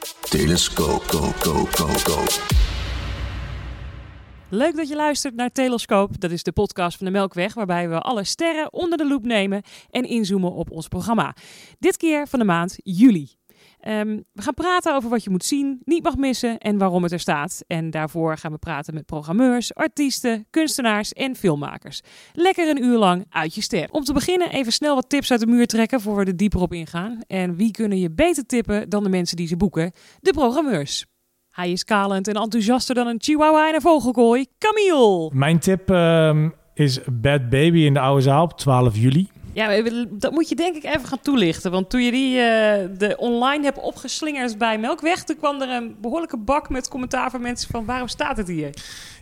Telescoop, go, go, go, go. Leuk dat je luistert naar Telescoop. Dat is de podcast van de Melkweg, waarbij we alle sterren onder de loep nemen en inzoomen op ons programma. Dit keer van de maand juli. Ehm, we gaan praten over wat je moet zien, niet mag missen en waarom het er staat. En daarvoor gaan we praten met programmeurs, artiesten, kunstenaars en filmmakers. Lekker een uur lang uit je ster. Om te beginnen even snel wat tips uit de muur trekken voor we er dieper op ingaan. En wie kunnen je beter tippen dan de mensen die ze boeken? De programmeurs. Hij is kalend en enthousiaster dan een chihuahua en een vogelkooi. Camille! Mijn tip ehm, is Bad Baby in de Oude Zaal op 12 juli. Ja, dat moet je denk ik even gaan toelichten. Want toen je die uh, de online hebt opgeslingerd bij Melkweg... toen kwam er een behoorlijke bak met commentaar van mensen van... waarom staat het hier?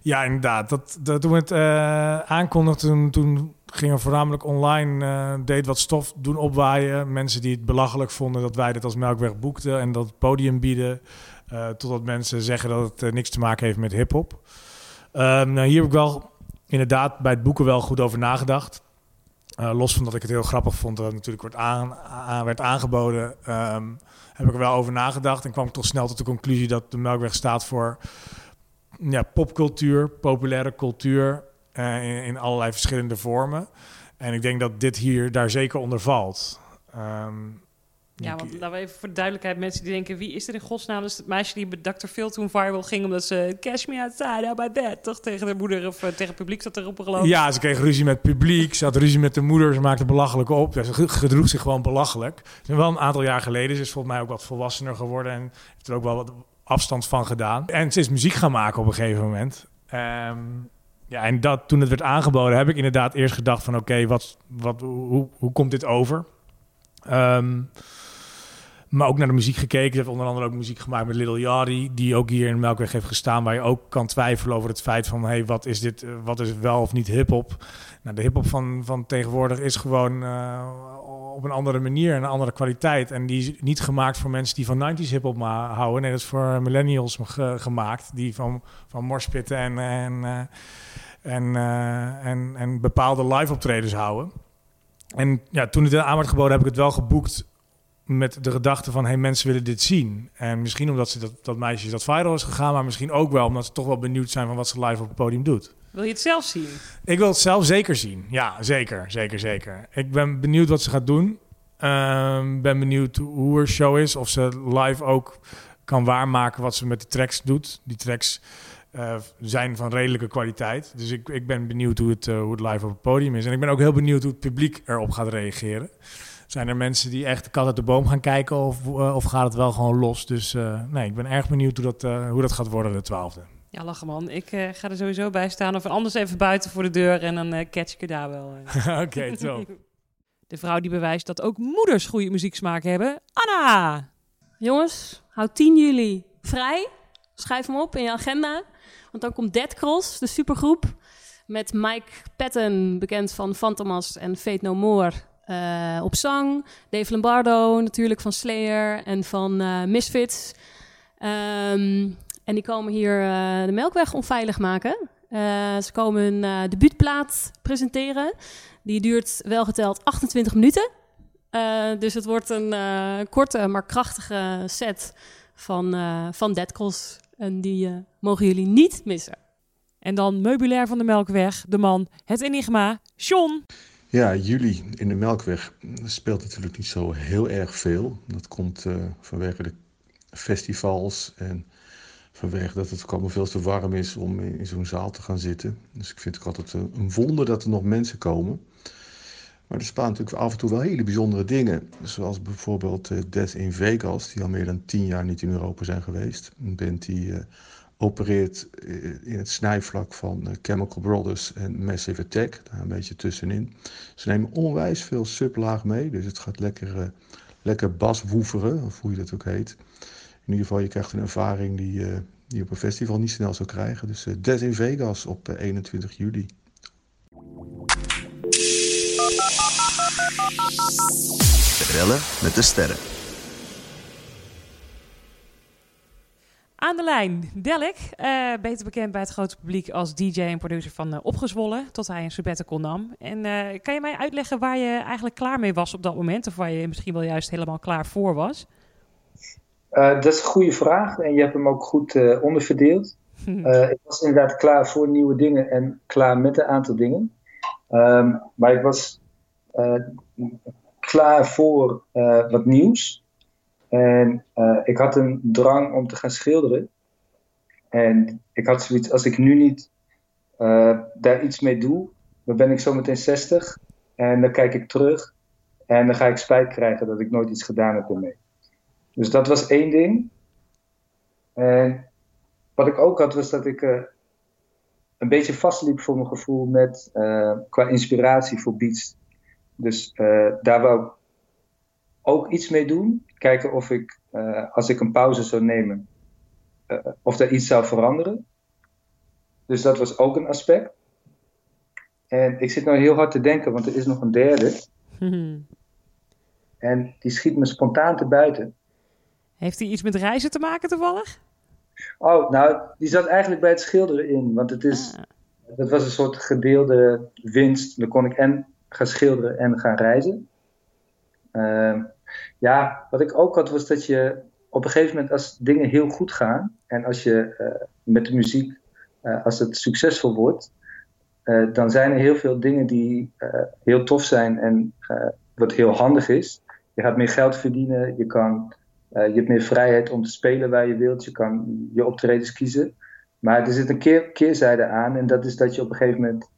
Ja, inderdaad. Dat, dat, toen we het uh, aankondigden, toen, toen gingen we voornamelijk online... Uh, deed wat stof doen opwaaien. Mensen die het belachelijk vonden dat wij dit als Melkweg boekten... en dat podium bieden... totdat mensen zeggen dat het niks te maken heeft met hiphop. Ehm, nou, hier heb ik wel inderdaad bij het boeken wel goed over nagedacht... Uh, los van dat ik het heel grappig vond dat het natuurlijk wordt aan, aan, werd aangeboden, um, heb ik er wel over nagedacht en kwam ik toch snel tot de conclusie dat de Melkweg staat voor ja, popcultuur, populaire cultuur in, in, allerlei verschillende vormen. En ik denk dat dit hier daar zeker onder valt. Um, ja, want laten we even voor de duidelijkheid, mensen die denken, wie is er in godsnaam? Dus het meisje die bij Dr. Phil toen viral ging, omdat ze cash me outside, out my bed, toch tegen de moeder of uh, tegen het publiek zat geloof ik. Ja, ze kreeg ruzie met het publiek, ze had ruzie met de moeder, ze maakte belachelijk op. Ze gedroeg zich gewoon belachelijk. Ze wel een aantal jaar geleden, ze is volgens mij ook wat volwassener geworden en heeft er ook wel wat afstand van gedaan. En ze is muziek gaan maken op een gegeven moment. Um, ja, en dat, toen het werd aangeboden, heb ik inderdaad eerst gedacht van oké, wat, wat, hoe, hoe komt dit over? Um, maar ook naar de muziek gekeken. Ze heeft onder andere ook muziek gemaakt met Little Yachty, die ook hier in Melkweg heeft gestaan, waar je ook kan twijfelen over het feit van, hey, wat is dit, wat is wel of niet hip-hop? Nou, de hip-hop van, van tegenwoordig is gewoon uh, op een andere manier, een andere kwaliteit. En die is niet gemaakt voor mensen die van 90s hip-hop houden. Nee, dat is voor millennials gemaakt, die van, van morspitten en, en, uh, en, en, en bepaalde live optredens houden. En ja, toen het aan werd geboden, heb ik het wel geboekt met de gedachte van, hey, mensen willen dit zien. En misschien omdat ze dat, dat meisje dat viral is gegaan, maar misschien ook wel omdat ze toch wel benieuwd zijn van wat ze live op het podium doet. Wil je het zelf zien? Ik wil het zelf zeker zien. Ja, zeker, zeker, zeker. Ik ben benieuwd wat ze gaat doen. Um, ben benieuwd hoe haar show is. Of ze live ook kan waarmaken wat ze met de tracks doet. Die tracks uh, zijn van redelijke kwaliteit. Dus ik, ik ben benieuwd hoe het, uh, hoe het live op het podium is. En ik ben ook heel benieuwd hoe het publiek erop gaat reageren. Zijn er mensen die echt de kat uit de boom gaan kijken of, uh, of gaat het wel gewoon los? Dus uh, nee, ik ben erg benieuwd hoe dat, uh, hoe dat gaat worden de twaalfde. Ja, lachen man. Ik ga er sowieso bij staan of anders even buiten voor de deur en dan catch ik er daar wel. Oké, okay, top. De vrouw die bewijst dat ook moeders goede muzieksmaak hebben, Anna. Jongens, houd 10 juli vrij. Schrijf hem op in je agenda. Want dan komt Dead Cross, de supergroep. Met Mike Patton, bekend van Fantomas en Fate No More. Uh, op zang. Dave Lombardo natuurlijk van Slayer en van uh, Misfits. Um, en die komen hier uh, de Melkweg onveilig maken. ze komen hun debuutplaat presenteren. Die duurt wel geteld 28 minuten. dus het wordt een korte maar krachtige set van, van Dead Cross. En die mogen jullie niet missen. En dan meubilair van de Melkweg, de man, het enigma, John. Ja, juli in de Melkweg speelt natuurlijk niet zo heel erg veel. Dat komt uh, vanwege de festivals en vanwege dat het allemaal veel te warm is om in, zo'n zaal te gaan zitten. Dus ik vind het altijd een wonder dat er nog mensen komen. Maar er spelen natuurlijk af en toe wel hele bijzondere dingen. Zoals bijvoorbeeld uh, Death in Vegas, die al meer dan tien jaar niet in Europa zijn geweest. Een die opereert in het snijvlak van Chemical Brothers en Massive Attack, daar een beetje tussenin. Ze nemen onwijs veel sublaag mee, dus het gaat lekker, uh, lekker baswoeveren, of hoe je dat ook heet. In ieder geval, je krijgt een ervaring die, die je op een festival niet snel zou krijgen. Dus Dead in Vegas op 21 juli. Rellen met de sterren. Aan de lijn, Delik, uh, beter bekend bij het grote publiek als DJ en producer van uh, Opgezwollen, tot hij een sabbatical nam. En uh, kan je mij uitleggen waar je eigenlijk klaar mee was op dat moment, of waar je misschien wel juist helemaal klaar voor was? Dat is een goede vraag en je hebt hem ook goed onderverdeeld. Uh, ik was inderdaad klaar voor nieuwe dingen en klaar met een aantal dingen. Um, maar ik was klaar voor wat nieuws. En ik had een drang om te gaan schilderen. En ik had zoiets, als ik nu niet daar iets mee doe, dan ben ik zometeen 60. En dan kijk ik terug en dan ga ik spijt krijgen dat ik nooit iets gedaan heb ermee. Dus dat was één ding. En wat ik ook had, was dat ik uh, een beetje vastliep voor mijn gevoel met, qua inspiratie voor beats. Dus daar wou ik ook iets mee doen. Kijken of ik, als ik een pauze zou nemen, of er iets zou veranderen. Dus dat was ook een aspect. En ik zit nou heel hard te denken, want er is nog een derde. En die schiet me spontaan te buiten. Heeft hij iets met reizen te maken toevallig? Oh, nou, die zat eigenlijk bij het schilderen in. Want het is, ah. dat was een soort gedeelde winst. Dan kon ik en gaan schilderen en gaan reizen. Uh, ja, wat ik ook had was dat je op een gegeven moment als dingen heel goed gaan. En als je uh, met de muziek, uh, als het succesvol wordt. Eh, dan zijn er heel veel dingen die heel tof zijn en wat heel handig is. Je gaat meer geld verdienen, je kan je hebt meer vrijheid om te spelen waar je wilt. Je kan je optredens kiezen. Maar er zit een keer, keerzijde aan. En dat is dat je op een gegeven moment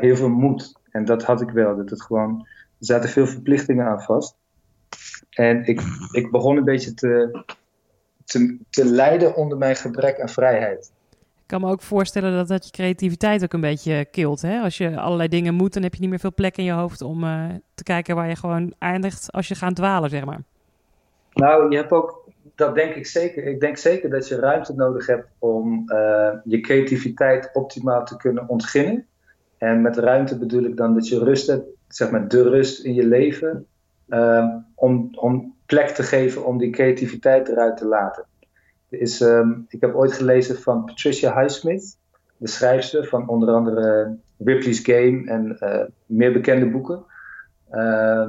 heel veel moet. En dat had ik wel. Dat het gewoon, er zaten veel verplichtingen aan vast. En ik, ik begon een beetje te, te, te lijden onder mijn gebrek aan vrijheid. Ik kan me ook voorstellen dat dat je creativiteit ook een beetje kilt. Hè? Als je allerlei dingen moet, dan heb je niet meer veel plek in je hoofd om uh, te kijken waar je gewoon eindigt als je gaat dwalen, zeg maar. Nou, je hebt ook, dat denk ik zeker. Ik denk zeker dat je ruimte nodig hebt om uh, je creativiteit optimaal te kunnen ontginnen. En met ruimte bedoel ik dan dat je rust hebt, zeg maar de rust in je leven, uh, om, om plek te geven om die creativiteit eruit te laten. Is, um, ik heb ooit gelezen van Patricia Highsmith, de schrijfster van onder andere Ripley's Game en uh, meer bekende boeken. Uh,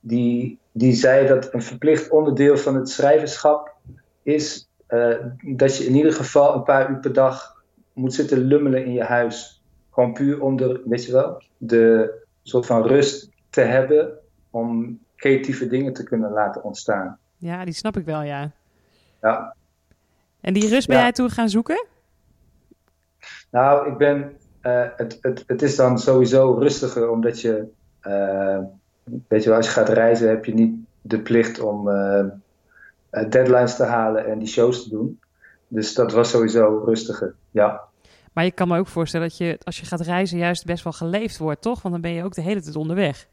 die die zei dat een verplicht onderdeel van het schrijverschap is uh, dat je in ieder geval een paar uur per dag moet zitten lummelen in je huis. Gewoon puur om de, weet je wel, de soort van rust te hebben om creatieve dingen te kunnen laten ontstaan. Ja, die snap ik wel, ja. Ja. En die rust ben ja. jij toen gaan zoeken? Nou, ik ben, uh, het, het, het is dan sowieso rustiger omdat je uh, weet je wel, als je gaat reizen heb je niet de plicht om uh, deadlines te halen en die shows te doen. Dus dat was sowieso rustiger, ja. Maar je kan me ook voorstellen dat je als je gaat reizen juist best wel geleefd wordt, toch? Want dan ben je ook de hele tijd onderweg.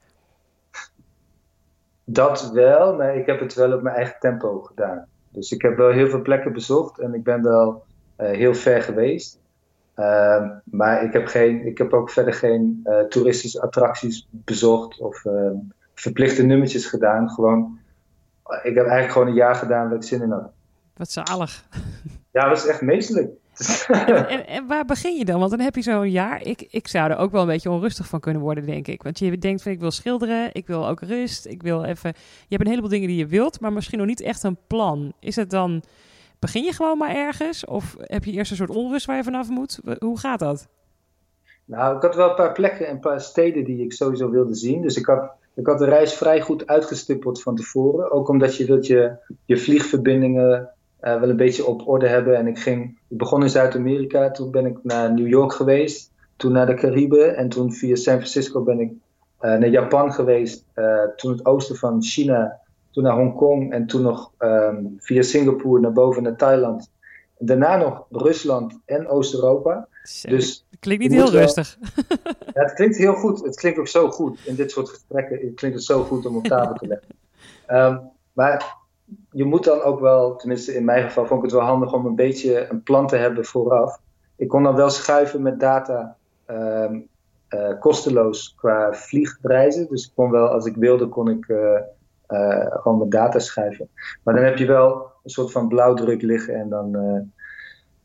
Dat wel, maar ik heb het wel op mijn eigen tempo gedaan. Dus ik heb wel heel veel plekken bezocht en ik ben wel uh, heel ver geweest. Uh, maar ik heb, geen, ik heb ook verder geen uh, toeristische attracties bezocht of uh, verplichte nummertjes gedaan. Gewoon, ik heb eigenlijk gewoon een jaar gedaan waar ik zin in had. Wat zalig. Ja, dat is echt meestelijk. En, en, en, waar begin je dan? Want dan heb je zo'n jaar. Ik, ik zou er ook wel een beetje onrustig van kunnen worden, denk ik. Want je denkt van ik wil schilderen, ik wil ook rust, ik wil even... Je hebt een heleboel dingen die je wilt, maar misschien nog niet echt een plan. Is het dan Begin je gewoon maar ergens? Of heb je eerst een soort onrust waar je vanaf moet? Hoe gaat dat? Nou, ik had wel een paar plekken en een paar steden die ik sowieso wilde zien. Dus ik had, ik had de reis vrij goed uitgestippeld van tevoren. Ook omdat je wilt je, je vliegverbindingen uh, wel een beetje op orde hebben. En ik, ging, ik begon in Zuid-Amerika, toen ben ik naar New York geweest. Toen naar de Cariben en toen via San Francisco ben ik uh, naar Japan geweest. Uh, toen het oosten van China toen naar Hongkong en toen nog um, via Singapore naar boven naar Thailand. En daarna nog Rusland en Oost-Europa. Dus klinkt niet heel rustig. ja, het klinkt heel goed. Het klinkt ook zo goed. In dit soort gesprekken klinkt het zo goed om op tafel te leggen. Um, maar je moet dan ook wel, tenminste in mijn geval vond ik het wel handig om een beetje een plan te hebben vooraf. Ik kon dan wel schuiven met data um, uh, kosteloos qua vliegreizen. Dus ik kon wel, als ik wilde, kon ik uh, uh, gewoon met data schrijven. Maar dan heb je wel een soort van blauwdruk liggen en dan,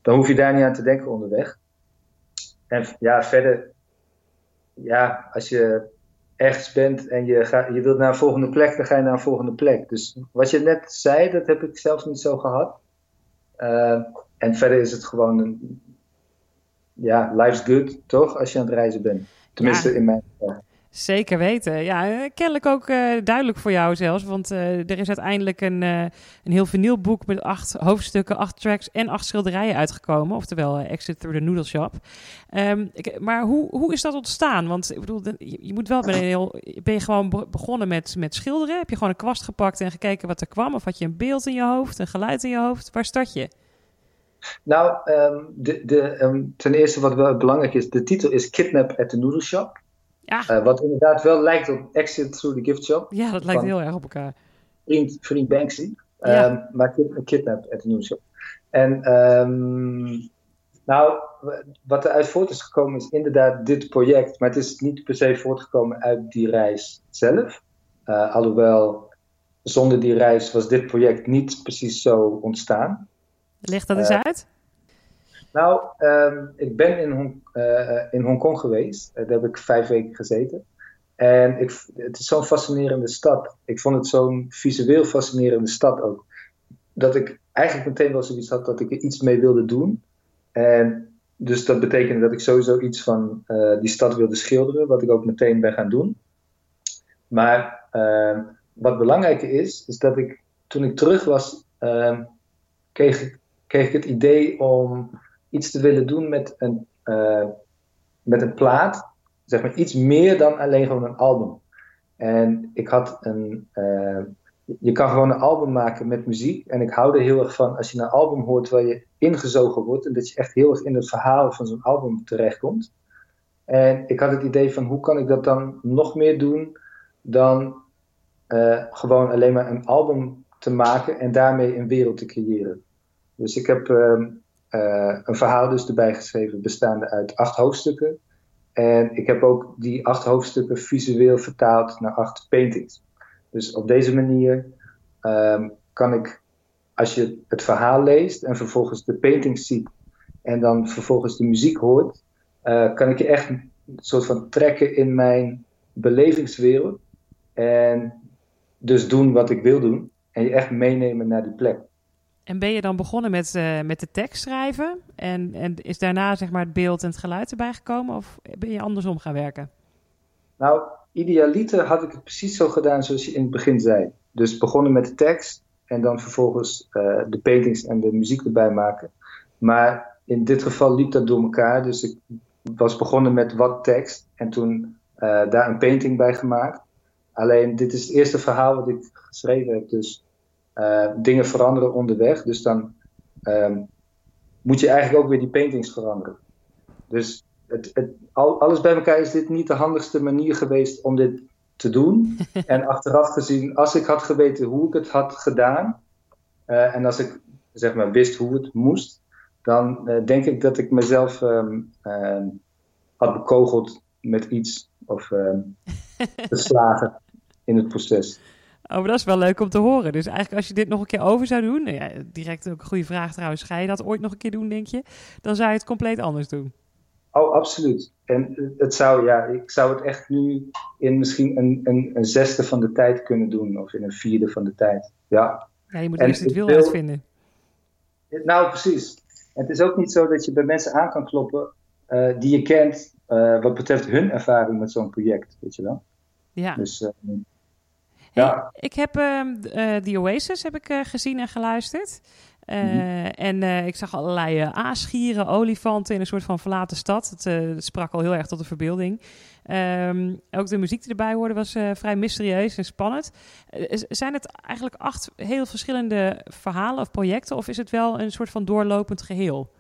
dan hoef je daar niet aan te denken onderweg. En ja, verder, ja, als je ergens bent en je, ga, je wilt naar een volgende plek, dan ga je naar een volgende plek. Dus wat je net zei, dat heb ik zelf niet zo gehad. Uh, en verder is het gewoon een, ja, life's good, toch? Als je aan het reizen bent. Tenminste, in mijn. Zeker weten. Ja, kennelijk ook uh, duidelijk voor jou zelfs. Want uh, er is uiteindelijk een, uh, een heel vinylboek met acht hoofdstukken, acht tracks en acht schilderijen uitgekomen. Oftewel Exit Through the Noodle Shop. Um, ik, maar hoe, hoe is dat ontstaan? Want ik bedoel, je, moet wel bij een heel... Ben je gewoon begonnen met, met schilderen? Heb je gewoon een kwast gepakt en gekeken wat er kwam? Of had je een beeld in je hoofd, een geluid in je hoofd? Waar start je? Nou, um, de, de, um, ten eerste wat wel belangrijk is, de titel is Kidnap at the Noodle Shop. Ja. Uh, wat inderdaad wel lijkt op Exit Through the Gift Shop. Ja, dat lijkt heel erg op elkaar. Vriend, vriend Banksy. Ja. Um, maar Kidnap at the Noodle Shop. En um, nou, wat eruit voort is gekomen is inderdaad dit project. Maar het is niet per se voortgekomen uit die reis zelf. Uh, alhoewel, zonder die reis was dit project niet precies zo ontstaan. Ligt dat eens uh, uit? Nou, um, ik ben in, Hong, uh, Hongkong geweest. Uh, daar heb ik vijf weken gezeten. En ik, het is zo'n fascinerende stad. Ik vond het zo'n visueel fascinerende stad ook. Dat ik eigenlijk meteen wel zoiets had dat ik er iets mee wilde doen. En dus dat betekende dat ik sowieso iets van uh, die stad wilde schilderen. Wat ik ook meteen ben gaan doen. Maar ehm, wat belangrijker is, is dat ik toen ik terug was, ehm, kreeg kreeg ik het idee om iets te willen doen met een, uh, met een plaat. Zeg maar iets meer dan alleen gewoon een album. En ik had een. Uh, je kan gewoon een album maken met muziek. En ik hou er heel erg van als je een album hoort waar je ingezogen wordt. En dat je echt heel erg in het verhaal van zo'n album terechtkomt. En ik had het idee van hoe kan ik dat dan nog meer doen dan uh, gewoon alleen maar een album te maken en daarmee een wereld te creëren. Dus ik heb uh, uh, een verhaal dus erbij geschreven bestaande uit acht hoofdstukken. En ik heb ook die acht hoofdstukken visueel vertaald naar acht paintings. Dus op deze manier um, kan ik, als je het verhaal leest en vervolgens de paintings ziet en dan vervolgens de muziek hoort, uh, kan ik je echt een soort van trekken in mijn belevingswereld. En dus doen wat ik wil doen. En je echt meenemen naar die plek. En ben je dan begonnen met, uh, met de tekst schrijven? En, en is daarna zeg maar het beeld en het geluid erbij gekomen? Of ben je andersom gaan werken? Nou, idealiter had ik het precies zo gedaan zoals je in het begin zei. Dus begonnen met de tekst en dan vervolgens uh, de paintings en de muziek erbij maken. Maar in dit geval liep dat door elkaar. Dus ik was begonnen met wat tekst en toen uh, daar een painting bij gemaakt. Alleen dit is het eerste verhaal wat ik geschreven heb. Dus uh, dingen veranderen onderweg. Dus dan um, moet je eigenlijk ook weer die paintings veranderen. Dus het, het, al, alles bij elkaar is dit niet de handigste manier geweest om dit te doen. en achteraf gezien, als ik had geweten hoe ik het had gedaan. Uh, en als ik zeg maar wist hoe het moest. Dan uh, denk ik dat ik mezelf um, had bekogeld met iets. Of geslagen in het proces. Oh, maar dat is wel leuk om te horen. Dus eigenlijk als je dit nog een keer over zou doen... Ja, direct ook een goede vraag trouwens. Ga je dat ooit nog een keer doen, denk je? Dan zou je het compleet anders doen. Oh, absoluut. En het zou, ja, ik zou het echt nu in misschien een, een, een zesde van de tijd kunnen doen. Of in een vierde van de tijd. Ja, ja je moet en eerst het wil uitvinden. Nou, precies. En het is ook niet zo dat je bij mensen aan kan kloppen... Uh, die je kent uh, wat betreft hun ervaring met zo'n project, weet je wel. Ja. Dus... Uh, ja. Ik heb uh, The Oasis heb ik, uh, gezien en geluisterd. Uh, mm-hmm. En ik zag allerlei aasgieren, olifanten in een soort van verlaten stad. Het, het sprak al heel erg tot de verbeelding. Um, ook de muziek die erbij hoorde was vrij mysterieus en spannend. zijn het eigenlijk acht heel verschillende verhalen of projecten? Of is het wel een soort van doorlopend geheel?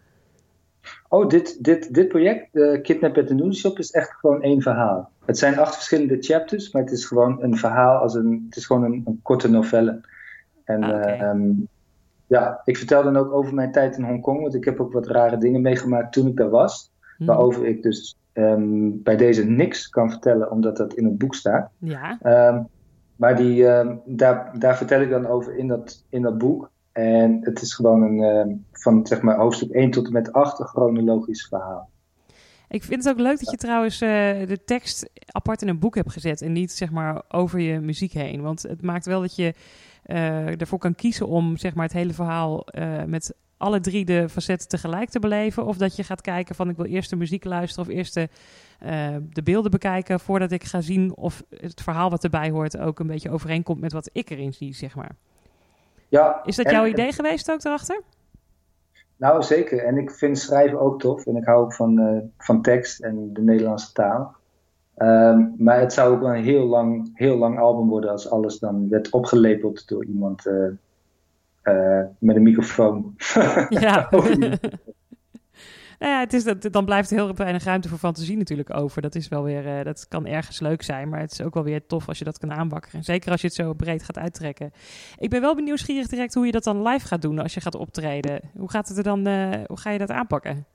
Oh, dit, dit, dit project, uh, Kidnap at the Noodle Shop, is echt gewoon één verhaal. Het zijn acht verschillende chapters, maar het is gewoon een verhaal als een... Het is gewoon een, een korte novelle. En Ah, okay. uh, um, ja, ik vertel dan ook over mijn tijd in Hongkong, want ik heb ook wat rare dingen meegemaakt toen ik daar was. Hm. Waarover ik dus um, bij deze niks kan vertellen, omdat dat in het boek staat. Ja. Um, maar die, daar, daar vertel ik dan over in dat, in dat boek. En het is gewoon een, uh, van zeg maar hoofdstuk 1 tot en met 8 een chronologisch verhaal. Ik vind het ook leuk dat je trouwens eh, de tekst apart in een boek hebt gezet en niet zeg maar over je muziek heen. Want het maakt wel dat je uh, ervoor kan kiezen om zeg maar het hele verhaal uh, met alle drie de facetten tegelijk te beleven. Of dat je gaat kijken van ik wil eerst de muziek luisteren of eerst de, uh, de beelden bekijken voordat ik ga zien of het verhaal wat erbij hoort ook een beetje overeenkomt met wat ik erin zie, zeg maar. Ja, Is dat jouw idee geweest ook erachter? Nou, zeker. En ik vind schrijven ook tof. En ik hou ook van, uh, van tekst en de Nederlandse taal. Um, maar het zou ook wel een heel lang, heel lang album worden als alles dan werd opgelepeld door iemand uh, uh, met een microfoon. Ja. nou ja, het is dat, dan blijft er heel weinig ruimte voor fantasie natuurlijk over. Dat is wel weer, uh, dat kan ergens leuk zijn, maar het is ook wel weer tof als je dat kan aanbakken. Zeker als je het zo breed gaat uittrekken. Ik ben wel nieuwsgierig direct hoe je dat dan live gaat doen als je gaat optreden. Hoe gaat het er dan, uh, hoe ga je dat aanpakken?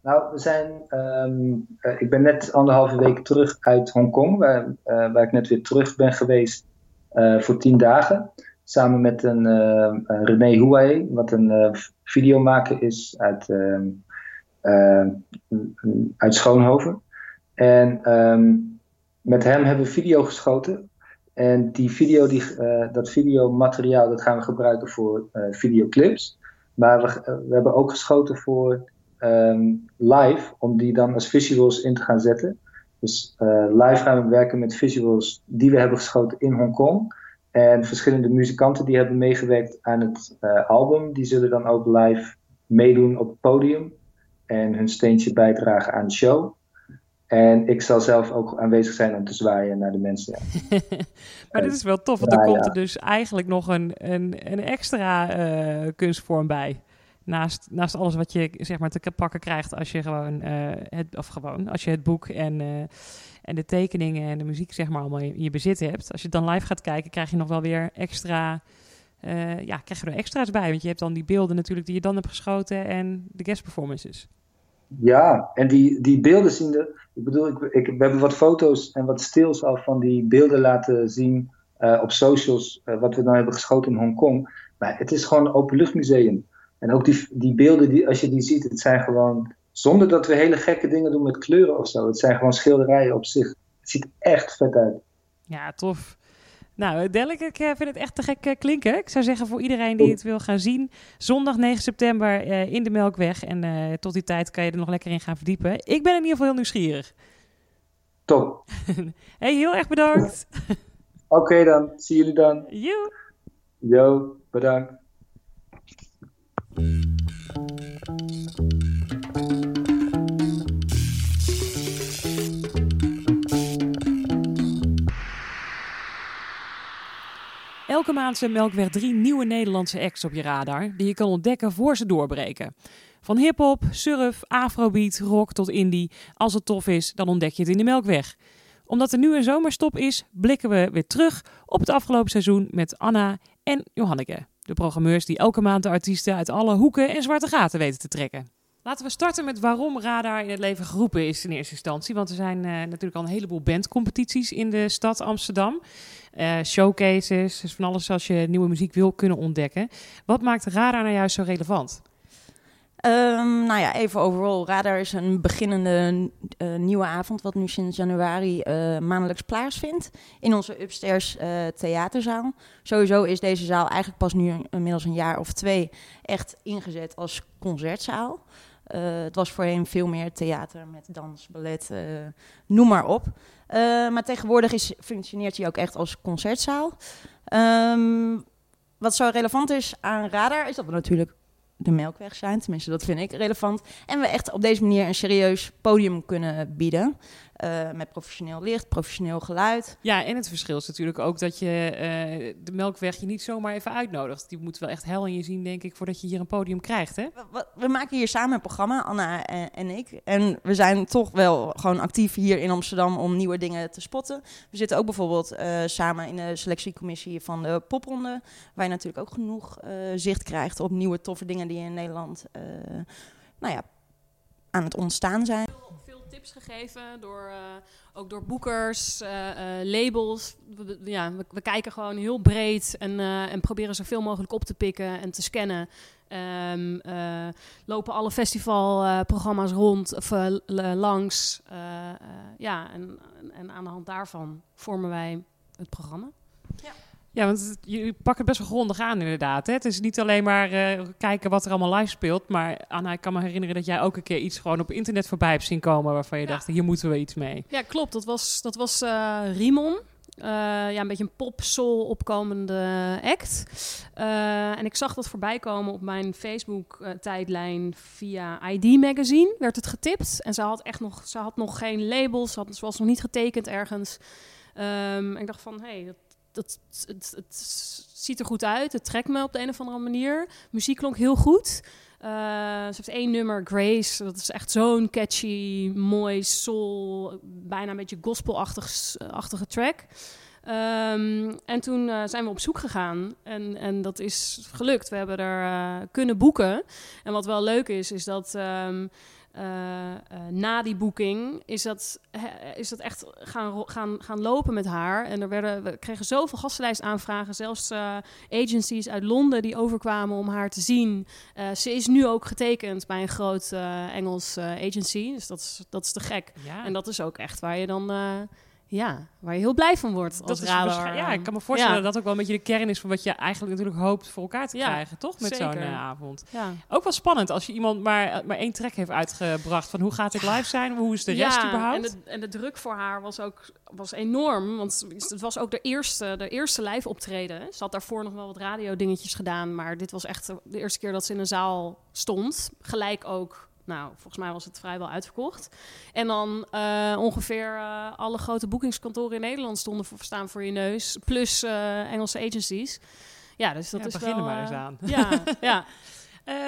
Nou, we zijn, um, uh, ik ben net anderhalve week terug uit Hongkong, waar, waar ik net weer terug ben geweest voor tien dagen. Samen met een René Houae, wat een videomaker is uit, ehm, uit Schoonhoven. En um, met hem hebben we video geschoten. En die video, die, dat videomateriaal dat gaan we gebruiken voor videoclips. Maar we, we hebben ook geschoten voor live, om die dan als visuals in te gaan zetten. Dus uh, live gaan we werken met visuals die we hebben geschoten in Hongkong. En verschillende muzikanten die hebben meegewerkt aan het uh, album, die zullen dan ook live meedoen op het podium. En hun steentje bijdragen aan de show. En ik zal zelf ook aanwezig zijn om te zwaaien naar de mensen. maar dit is wel tof, want er komt er dus eigenlijk nog een, een, een extra uh, kunstvorm bij. Naast, naast alles wat je zeg maar te pakken krijgt als je gewoon uh, het of gewoon als je het boek en, en de tekeningen en de muziek zeg maar allemaal in je bezit hebt. Als je dan live gaat kijken, krijg je nog wel weer extra. Uh, ja, krijg je er extra's bij. Want je hebt dan die beelden natuurlijk die je dan hebt geschoten en de guest performances. Ja, en die, die beelden zien er. Ik bedoel, ik, ik, we hebben wat foto's en wat stils al van die beelden laten zien op socials. wat we dan hebben geschoten in Hongkong. Maar het is gewoon een openluchtmuseum. En ook die, die beelden, die, als je die ziet, het zijn gewoon, zonder dat we hele gekke dingen doen met kleuren of zo. Het zijn gewoon schilderijen op zich. Het ziet echt vet uit. Ja, tof. Nou, Delk, ik vind het echt te gek klinken. Ik zou zeggen voor iedereen die het wil gaan zien, zondag 9 september uh, in de Melkweg. En uh, tot die tijd kan je er nog lekker in gaan verdiepen. Ik ben in ieder geval heel nieuwsgierig. Top. hey, heel erg bedankt. Oké okay, dan, zie jullie dan. Yo. Yo, bedankt. Elke maand zijn Melkweg drie nieuwe Nederlandse acts op je radar die je kan ontdekken voor ze doorbreken. Van hip-hop, surf, afrobeat, rock tot indie. Als het tof is, dan ontdek je het in de Melkweg. Omdat er nu een zomerstop is, blikken we weer terug op het afgelopen seizoen met Anna en Johanneke. De programmeurs die elke maand de artiesten uit alle hoeken en zwarte gaten weten te trekken. Laten we starten met waarom Radar in het leven geroepen is in eerste instantie. Want er zijn uh, natuurlijk al een heleboel bandcompetities in de stad Amsterdam. Uh, showcases, dus van alles als je nieuwe muziek wil kunnen ontdekken. Wat maakt Radar nou juist zo relevant? Um, nou ja, even overal. Radar is een beginnende uh, nieuwe avond, wat nu sinds januari maandelijks plaatsvindt in onze upstairs uh, theaterzaal. Sowieso is deze zaal eigenlijk pas nu inmiddels een jaar of twee echt ingezet als concertzaal. Het was voorheen veel meer theater met dans, ballet, noem maar op. maar tegenwoordig is, functioneert hij ook echt als concertzaal. Um, wat zo relevant is aan Radar is dat we natuurlijk de Melkweg zijn. Tenminste, dat vind ik relevant. En we echt op deze manier een serieus podium kunnen bieden. Uh, met professioneel licht, professioneel geluid. Ja, en het verschil is natuurlijk ook dat je uh, de Melkweg je niet zomaar even uitnodigt. Die moet wel echt hel in je zien, denk ik, voordat je hier een podium krijgt, hè? We, we maken hier samen een programma, Anna en, en, ik. En we zijn toch wel gewoon actief hier in Amsterdam om nieuwe dingen te spotten. We zitten ook bijvoorbeeld uh, samen in de selectiecommissie van de popronde. Waar je natuurlijk ook genoeg zicht krijgt op nieuwe toffe dingen die in Nederland nou ja, aan het ontstaan zijn tips gegeven, door, uh, ook door boekers, uh, labels. We, ja, we, kijken gewoon heel breed en, en proberen zoveel mogelijk op te pikken en te scannen. Um, lopen alle festivalprogramma's rond of langs. ja, en, en aan de hand daarvan vormen wij het programma. Ja. Ja, want je pakt het best wel grondig aan inderdaad. Hè? Het is niet alleen maar uh, kijken wat er allemaal live speelt. Maar Anna, ik kan me herinneren dat jij ook een keer iets gewoon op internet voorbij hebt zien komen... waarvan je dacht, hier moeten we iets mee. Ja, klopt. Dat was, dat was uh, Rimon. Uh, ja, een beetje een pop-soul opkomende act. en ik zag dat voorbij komen op mijn Facebook-tijdlijn via ID Magazine. Werd het getipt. En ze had echt nog, ze had nog geen labels. Ze, had, ze was nog niet getekend ergens. Um, ik dacht van, hé, hey, dat, het, ziet er goed uit. Het trekt me op de een of andere manier. Muziek klonk heel goed. Uh, ze heeft één nummer, Grace. Dat is echt zo'n catchy, mooi soul, bijna een beetje gospelachtige track. Um, en toen uh, zijn we op zoek gegaan en, en dat is gelukt. We hebben er uh, kunnen boeken. En wat wel leuk is, is dat um, uh, uh, na die boeking is dat, is dat echt gaan, gaan, gaan lopen met haar. En er werden, we kregen zoveel gastenlijstaanvragen. Zelfs uh, agencies uit Londen die overkwamen om haar te zien. ze is nu ook getekend bij een groot Engels agency. Dus dat is, dat is te gek. Ja. En dat is ook echt waar je dan ja, waar je heel blij van wordt als dat radar. Ja, ik kan me voorstellen dat dat ook wel een beetje de kern is van wat je eigenlijk natuurlijk hoopt voor elkaar te krijgen, toch? Met zo'n uh, avond. Ja. Ook wel spannend als je iemand maar, eh, maar één track heeft uitgebracht van hoe gaat het live zijn, hoe is de rest überhaupt? En de, en de druk voor haar was ook was enorm, want het was ook de eerste, de eerste live optreden. Ze had daarvoor nog wel wat radio dingetjes gedaan, maar dit was echt de eerste keer dat ze in een zaal stond. Gelijk ook nou, volgens mij was het vrijwel uitverkocht. En dan uh, ongeveer uh, alle grote boekingskantoren in Nederland stonden voor, staan voor je neus. Plus uh, Engelse agencies. Ja, dus dat ja, is beginnen wel... maar eens aan. Ja, ja.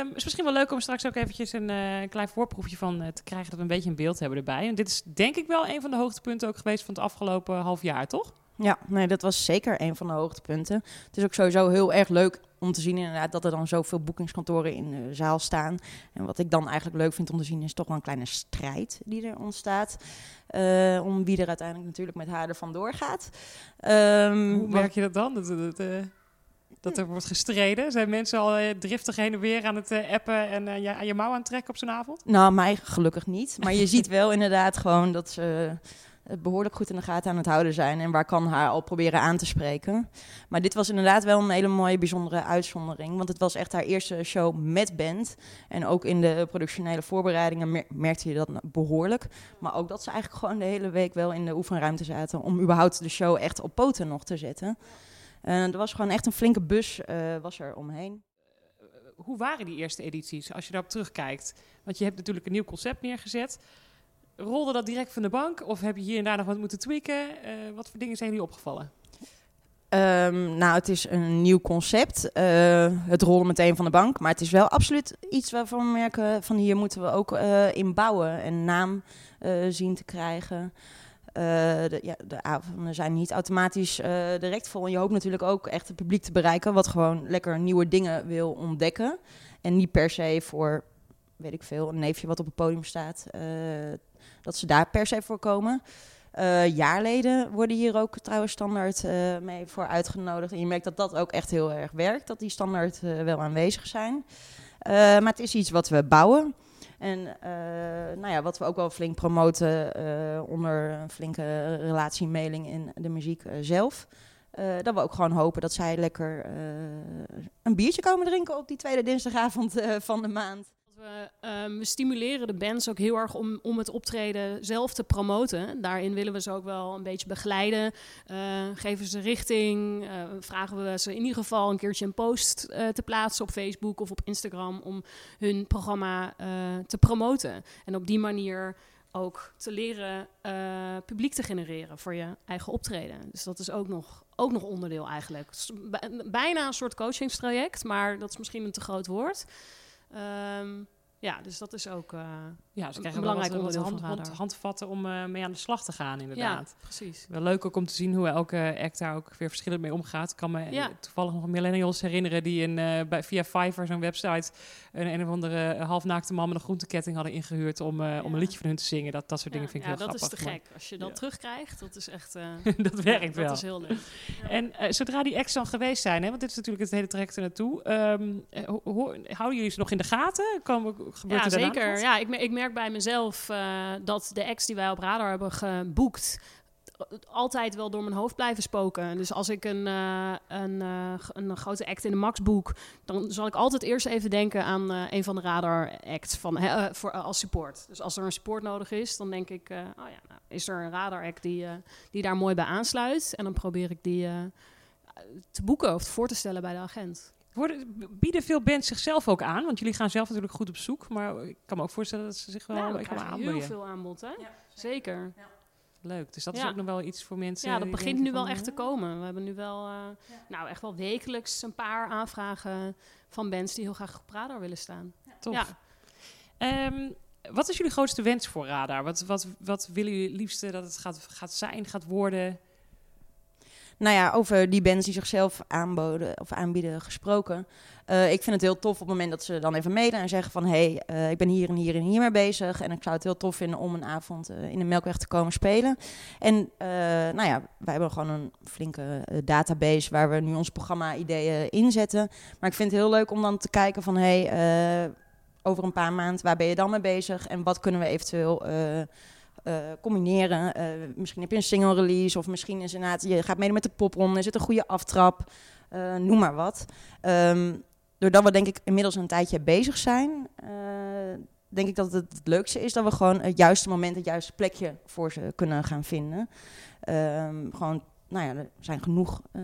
Um, is misschien wel leuk om straks ook eventjes een, een klein voorproefje van te krijgen... dat we een beetje een beeld hebben erbij. En dit is denk ik wel een van de hoogtepunten ook geweest van het afgelopen half jaar, toch? Ja, nee, dat was zeker een van de hoogtepunten. Het is ook sowieso heel erg leuk om te zien inderdaad dat er dan zoveel boekingskantoren in de zaal staan. En wat ik dan eigenlijk leuk vind om te zien is toch wel een kleine strijd die er ontstaat. Uh, om wie er uiteindelijk natuurlijk met haar ervan doorgaat. Um, Hoe merk je dat dan? Dat, dat, uh, dat er wordt gestreden? Zijn mensen al uh, driftig heen en weer aan het appen en je, aan je mouw aan het trekken op zo'n avond? Nou, mij gelukkig niet. Maar je ziet wel inderdaad gewoon dat ze behoorlijk goed in de gaten aan het houden zijn. En waar kan haar al proberen aan te spreken. Maar dit was inderdaad wel een hele mooie, bijzondere uitzondering. Want het was echt haar eerste show met band. En ook in de productionele voorbereidingen merkte je dat behoorlijk. Maar ook dat ze eigenlijk gewoon de hele week wel in de oefenruimte zaten. Om überhaupt de show echt op poten nog te zetten. En er was gewoon echt een flinke bus uh, was er omheen. Hoe waren die eerste edities, als je daarop terugkijkt? Want je hebt natuurlijk een nieuw concept neergezet. Rolde dat direct van de bank of heb je hier en daar nog wat moeten tweaken? Uh, wat voor dingen zijn jullie opgevallen? Um, nou, het is een nieuw concept. Uh, het rolde meteen van de bank. Maar het is wel absoluut iets waarvan we merken... van hier moeten we ook uh, in bouwen en naam zien te krijgen. de, ja, de avonden zijn niet automatisch direct vol. En je hoopt natuurlijk ook echt het publiek te bereiken... wat gewoon lekker nieuwe dingen wil ontdekken. En niet per se voor, weet ik veel, een neefje wat op het podium staat dat ze daar per se voor komen. Uh, jaarleden worden hier ook trouwens standaard uh, mee voor uitgenodigd. En je merkt dat dat ook echt heel erg werkt, dat die standaard uh, wel aanwezig zijn. maar het is iets wat we bouwen. En nou ja, wat we ook wel flink promoten onder een flinke relatiemailing in de muziek zelf. dat we ook gewoon hopen dat zij lekker een biertje komen drinken op die tweede dinsdagavond van de maand. We, um, we, stimuleren de bands ook heel erg om, om het optreden zelf te promoten. Daarin willen we ze ook wel een beetje begeleiden. Uh, geven ze richting. Uh, vragen we ze in ieder geval een keertje een post uh, te plaatsen op Facebook of op Instagram om hun programma te promoten. En op die manier ook te leren publiek te genereren voor je eigen optreden. Dus dat is ook nog, ook nog onderdeel eigenlijk. Bijna een soort coachingstraject, maar dat is misschien een te groot woord. Um, Ja, dus dat is ook... eh, Ja, ze Een krijgen belangrijk wel wat, wat onderdeel van hand, hand- Radar. handvatten om eh, mee aan de slag te gaan, inderdaad. ja, precies. Wel leuk ook om te zien hoe elke act daar ook weer verschillend mee omgaat. Ik kan me Ja. eh, toevallig nog millennials herinneren die een, eh, bij, via Fiverr, zo'n website, een, een of andere eh, halfnaakte man met een groenteketting hadden ingehuurd om, eh, om een Ja. liedje van hun te zingen. Dat, dat soort dingen ja, vind ik ja, heel dat grappig. is te maar gek. Als je dat Ja. terugkrijgt, dat is echt... eh, dat werkt ja, wel. Dat is heel leuk. En eh, zodra die acts dan geweest zijn, hè, want dit is natuurlijk het hele traject er naartoe, ehm, eh, ho- ho- houden jullie ze nog in de gaten? Komen, gebeurt Ja, er zeker. Ja, ik, ik merk bij mezelf eh, dat de acts die wij op Radar hebben geboekt altijd wel door mijn hoofd blijven spoken. Dus als ik een, eh, een, eh, een grote act in de Max boek, dan zal ik altijd eerst even denken aan een van de Radar acts van, voor, als support. Dus als er een support nodig is, dan denk ik, oh ja, nou, is er een Radar act die, die daar mooi bij aansluit? En dan probeer ik die te boeken of voor te stellen bij de agent. Worden, bieden veel bands zichzelf ook aan? Want jullie gaan zelf natuurlijk goed op zoek, maar ik kan me ook voorstellen dat ze zich wel Nou, we krijgen heel aanbieden. veel aanbod, hè? Zeker. Leuk, dus dat is Ja. ook nog wel iets voor mensen. Ja, dat begint nu wel van, echt te komen. We hebben nu wel, eh, nou echt wel wekelijks een paar aanvragen van bands die heel graag op radar willen staan. Tof. Ja. Ehm, wat is jullie grootste wens voor Radar? Wat, wat, wat willen jullie liefste dat het gaat, gaat zijn, gaat worden? Nou ja, over die bands die zichzelf aanboden of aanbieden gesproken. Eh, ik vind het heel tof op het moment dat ze dan even mailen en zeggen van... hé, hey, eh, ik ben hier en hier en hier mee bezig... en ik zou het heel tof vinden om een avond eh, in de Melkweg te komen spelen. En nou ja, wij hebben gewoon een flinke database... waar we nu ons programma-ideeën inzetten. Maar ik vind het heel leuk om dan te kijken van... hé, hey, over een paar maanden, waar ben je dan mee bezig? En wat kunnen we eventueel... eh, combineren. Eh, misschien heb je een single release of misschien is inderdaad, je gaat mede met de popronde, is het een goede aftrap, Eh, noem maar wat. Ehm, doordat we denk ik inmiddels een tijdje bezig zijn, denk ik dat het leukste is dat we gewoon het juiste moment, het juiste plekje voor ze kunnen gaan vinden. Ehm, gewoon, nou ja, er zijn genoeg eh,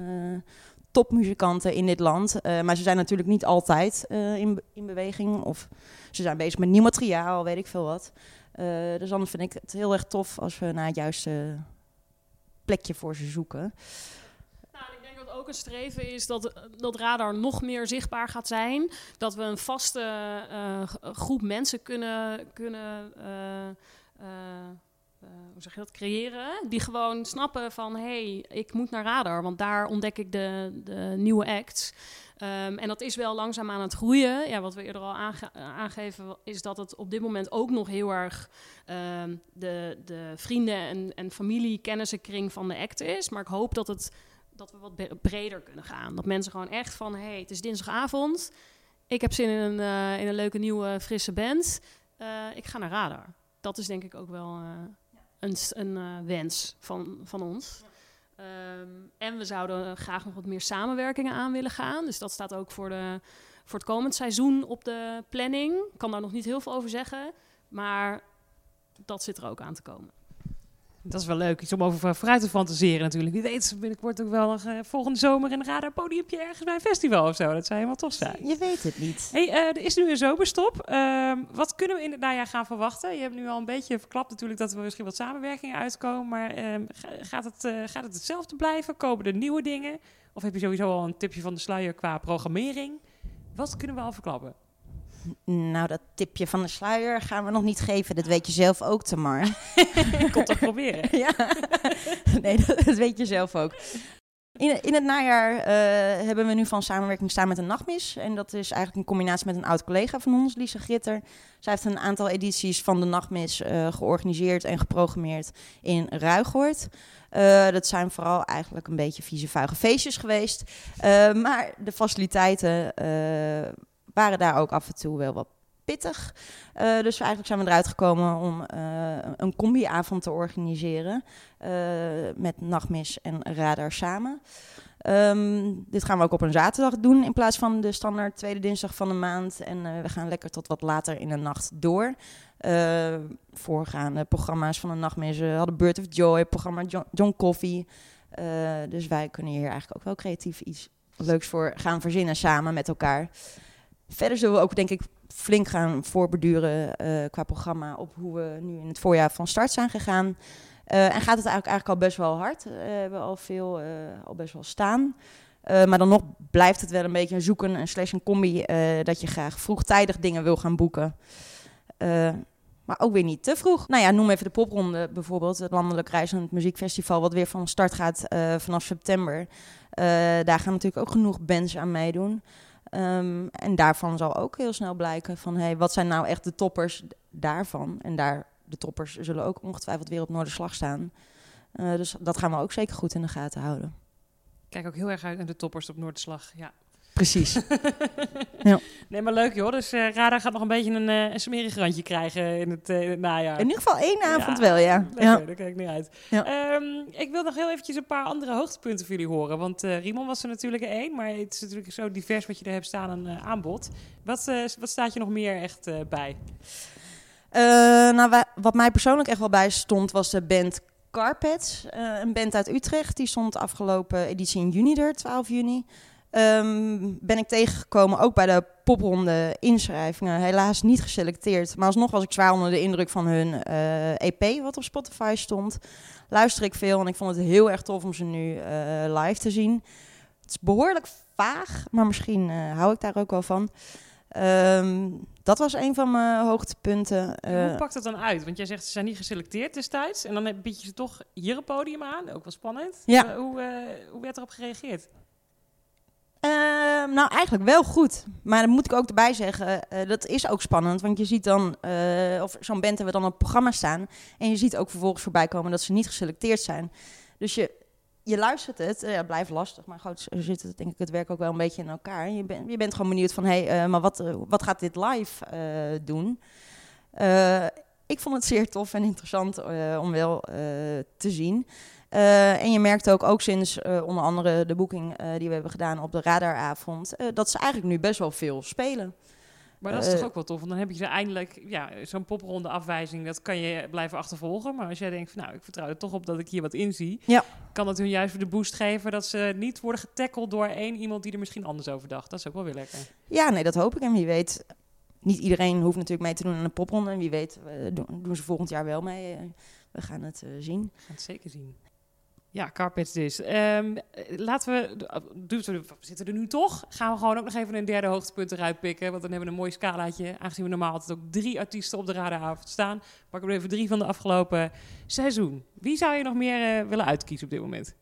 topmuzikanten in dit land, maar ze zijn natuurlijk niet altijd in, in beweging of ze zijn bezig met nieuw materiaal, weet ik veel wat. Eh, dus dan vind ik het heel erg tof als we naar het juiste plekje voor ze zoeken. Nou, ik denk dat ook een streven is dat, dat Radar nog meer zichtbaar gaat zijn. Dat we een vaste eh, groep mensen kunnen, kunnen eh, hoe zeg je dat, creëren. Die gewoon snappen van, hé, hey, ik moet naar Radar. Want daar ontdek ik de, de nieuwe acts. Ehm, en dat is wel langzaam aan het groeien. Ja, wat we eerder al aange- aangeven, is dat het op dit moment ook nog heel erg ehm, de, de vrienden en, en familie kennissenkring van de act is. Maar ik hoop dat, het, dat we wat bre- breder kunnen gaan. Dat mensen gewoon echt van, hé, hey, het is dinsdagavond. Ik heb zin in een, eh, in een leuke nieuwe frisse band. Eh, ik ga naar Radar. Dat is denk ik ook wel eh, een, een wens van, van ons. Ehm, en we zouden graag nog wat meer samenwerkingen aan willen gaan. Dus dat staat ook voor, de, voor het komend seizoen op de planning. Ik kan daar nog niet heel veel over zeggen. Maar dat zit er ook aan te komen. Dat is wel leuk, iets om over vooruit te fantaseren natuurlijk. Wie weet binnenkort ook wel nog eh, volgende zomer een radar podiumpje ergens bij een festival of zo. Dat zou helemaal tof zijn. Je weet het niet. Hey, eh, er is nu een zomerstop. Ehm, wat kunnen we in het najaar gaan verwachten? Je hebt nu al een beetje verklapt natuurlijk dat er misschien wat samenwerkingen uitkomen. Maar ehm, ga- gaat, het, eh, gaat het hetzelfde blijven? Komen er nieuwe dingen? Of heb je sowieso al een tipje van de sluier qua programmering? Wat kunnen we al verklappen? Nou, dat tipje van de sluier gaan we nog niet geven. Dat weet je zelf ook, Tamar. Ik kom toch proberen. ja, nee, dat, dat weet je zelf ook. In, in het najaar eh, hebben we nu van samenwerking staan met een nachtmis. En dat is eigenlijk een combinatie met een oud collega van ons, Lisa Gritter. Zij heeft een aantal edities van de nachtmis eh, georganiseerd en geprogrammeerd in Ruigoord. Eh, dat zijn vooral eigenlijk een beetje vieze vuige feestjes geweest. Maar de faciliteiten waren daar ook af en toe wel wat pittig. Eh, dus eigenlijk zijn we eruit gekomen om eh, een combi-avond te organiseren. eh, met Nachtmis en Radar samen. Ehm, dit gaan we ook op een zaterdag doen in plaats van de standaard tweede dinsdag van de maand. En we gaan lekker tot wat later in de nacht door. Voorgaande programma's van de Nachtmis hadden Bird of Joy, programma John, John Coffee. Dus wij kunnen hier eigenlijk ook wel creatief iets leuks voor gaan verzinnen samen met elkaar. Verder zullen we ook denk ik flink gaan voorbeduren eh, qua programma op hoe we nu in het voorjaar van start zijn gegaan. Eh, en gaat het eigenlijk, eigenlijk al best wel hard. Eh, we hebben al veel, al best wel staan. Maar dan nog blijft het wel een beetje een zoeken, een slash een combi, dat je graag vroegtijdig dingen wil gaan boeken. Maar ook weer niet te vroeg. Nou ja, noem even de popronde bijvoorbeeld. Het Landelijk Reizend Muziekfestival, wat weer van start gaat vanaf september. Daar gaan natuurlijk ook genoeg bands aan meedoen. Ehm, en daarvan zal ook heel snel blijken van... Hey, wat zijn nou echt de toppers daarvan? En daar, de toppers zullen ook ongetwijfeld weer op Noorderslag staan. Eh, dus dat gaan we ook zeker goed in de gaten houden. Kijk ook heel erg uit naar de toppers op Noorderslag. Ja. Precies. Ja. Nee, maar leuk joh. Dus eh Radar gaat nog een beetje een, een smerig randje krijgen in het, eh, in het najaar. In ieder geval één avond Ja, wel, ja. Lekker, ja. daar kijk ik niet uit. Ja. Ehm, ik wil nog heel eventjes een paar andere hoogtepunten voor jullie horen. Want Rimon was er natuurlijk één, maar het is natuurlijk zo divers wat je er hebt staan aan aanbod. Wat, wat staat je nog meer echt bij? Nou, wa- wat mij persoonlijk echt wel bij stond, was de band Carpets. Een band uit Utrecht. Die stond afgelopen editie in juni er, 12 juni. Ehm, ben ik tegengekomen, ook bij de popronde inschrijvingen. Helaas niet geselecteerd. Maar alsnog was ik zwaar onder de indruk van hun eh, EP, wat op Spotify stond. Luister ik veel en ik vond het heel erg tof om ze nu eh, live te zien. Het is behoorlijk vaag, maar misschien eh, hou ik daar ook wel van. Ehm, dat was een van mijn hoogtepunten. En Hoe pakt het dan uit? Want jij zegt ze zijn niet geselecteerd destijds. En dan heb- bied je ze toch hier een podium aan. Ook wel spannend. Ja. Hoe, hoe werd erop gereageerd? Ehm, nou, eigenlijk wel goed. Maar dan moet ik ook erbij zeggen, eh, dat is ook spannend. Want je ziet dan, eh, of zo'n band hebben we dan op het programma staan. En je ziet ook vervolgens voorbij komen dat ze niet geselecteerd zijn. Dus je, je luistert het, eh, blijft lastig. Maar goed, zo zit het denk ik het werk ook wel een beetje in elkaar. Je, bent je bent gewoon benieuwd van, hé, hey, maar wat, wat gaat dit live doen? Ik vond het zeer tof en interessant om wel te zien. Eh, en je merkt ook, ook sinds eh, onder andere de boeking eh, die we hebben gedaan op de radaravond, dat ze eigenlijk nu best wel veel spelen. Maar dat is toch ook wel tof. Want dan heb je ze eindelijk, ja, zo'n popronde afwijzing, dat kan je blijven achtervolgen. Maar als jij denkt, van, nou, ik vertrouw er toch op dat ik hier wat in zie, Ja. kan dat hun juist weer de boost geven dat ze niet worden getackeld door één iemand die er misschien anders over dacht. Dat is ook wel weer lekker. Ja, nee, dat hoop ik. En wie weet, niet iedereen hoeft natuurlijk mee te doen aan de popronde. En wie weet, doen, doen ze volgend jaar wel mee. We gaan het zien. We gaan het zeker zien. Ja, Carpets dus. Ehm, eh, laten we, dus we we zitten er nu toch, gaan we gewoon ook nog even een derde hoogtepunt eruit pikken. Want dan hebben we een mooi scalaatje. Aangezien we normaal altijd ook drie artiesten op de radaravond staan, pakken we even drie van de afgelopen seizoen. Wie zou je nog meer eh, willen uitkiezen op dit moment?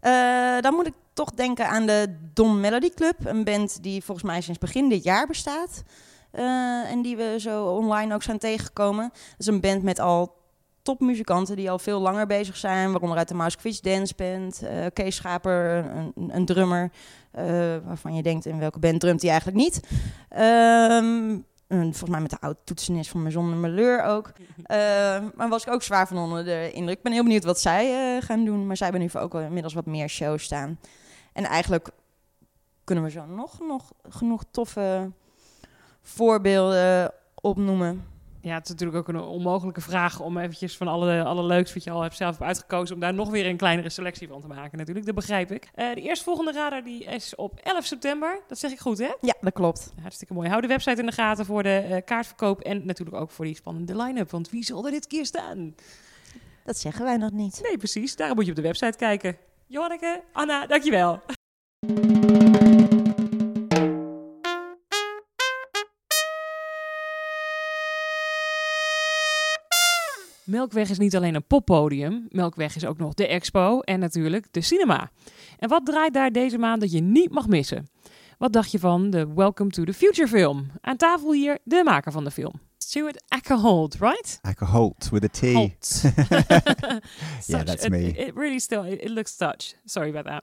Eh, dan moet ik toch denken aan de Don Melody Club. Een band die volgens mij sinds begin dit jaar bestaat. Eh, en die we zo online ook zijn tegengekomen. Dat is een band met al topmuzikanten die al veel langer bezig zijn. Waaronder uit de Mouse Dance Band. eh Kees Schaper, een, een, drummer. eh, waarvan je denkt, in welke band drumt hij eigenlijk niet? Ehm, volgens mij met de oud toetsenist van Maison de Malheur ook. Eh, maar was ik ook zwaar van onder de indruk. Ik ben heel benieuwd wat zij eh, gaan doen. Maar zij hebben nu ook wel inmiddels wat meer shows staan. En eigenlijk kunnen we zo nog, nog genoeg toffe voorbeelden opnoemen. Ja, het is natuurlijk ook een onmogelijke vraag om eventjes van alle, alle leuks wat je al hebt zelf hebt uitgekozen, om daar nog weer een kleinere selectie van te maken natuurlijk. Dat begrijp ik. Eh, de eerstvolgende radar die is op 11 september. Dat zeg ik goed, hè? Ja, dat klopt. Hartstikke mooi. Hou de website in de gaten voor de eh, kaartverkoop en natuurlijk ook voor die spannende line-up. Want wie zal er dit keer staan? Dat zeggen wij nog niet. Nee, precies. Daarom moet je op de website kijken. Johanneke, Anna, dankjewel. Melkweg is niet alleen een poppodium. Melkweg is ook nog de expo en natuurlijk de cinema. En wat draait daar deze maand dat je niet mag missen? Wat dacht je van de Welcome to the Future film? Aan tafel hier de maker van de film. Stuart Ackerholt, right? Holt with a T. Holt. Such that's a- me. It, really still, it, it looks Dutch. Sorry about that.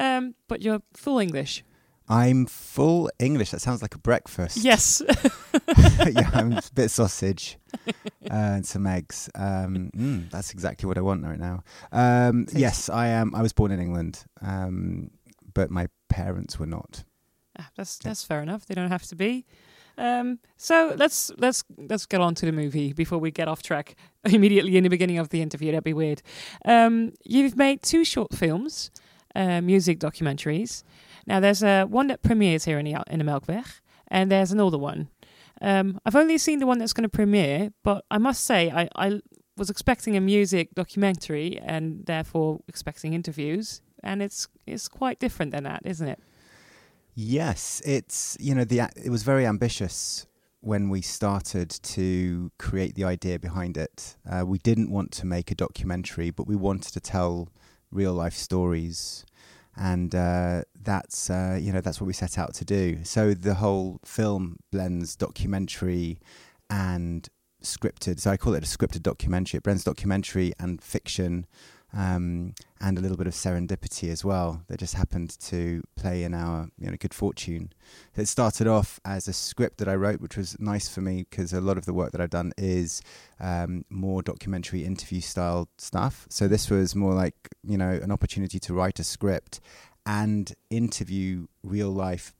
Um, but you're full English. I'm full English. That sounds like a breakfast. Yes. yeah, I'm a bit of sausage uh, and some eggs. Um, mm, that's exactly what I want right now. Um, yes, I am. I was born in England, um, but my parents were not. Ah, that's that's fair enough. They don't have to be. Um, so let's let's let's get on to the movie before we get off track immediately in the beginning of the interview. That'd be weird. Um, you've made two short films, uh, music documentaries. Now there's uh, one that premieres here in the in the Melkweg, and there's another one. Um, I've only seen the one that's going to premiere, but I must say I, I was expecting a music documentary and therefore expecting interviews. and it's it's quite different than that, isn't it? Yes, it's you know the it was very ambitious when we started to create the idea behind it. Uh, we didn't want to make a documentary, but we wanted to tell real life stories, and uh, that's uh, you know that's what we set out to do. So the whole film blends documentary and scripted. So I call it a scripted documentary. It blends documentary and fiction um, and a little bit of serendipity as well that just happened to play in our you know good fortune. It started off as a script that I wrote, which was nice for me because a lot of the work that I've done is um, more documentary interview style stuff. So this was more like you know an opportunity to write a script and interview real life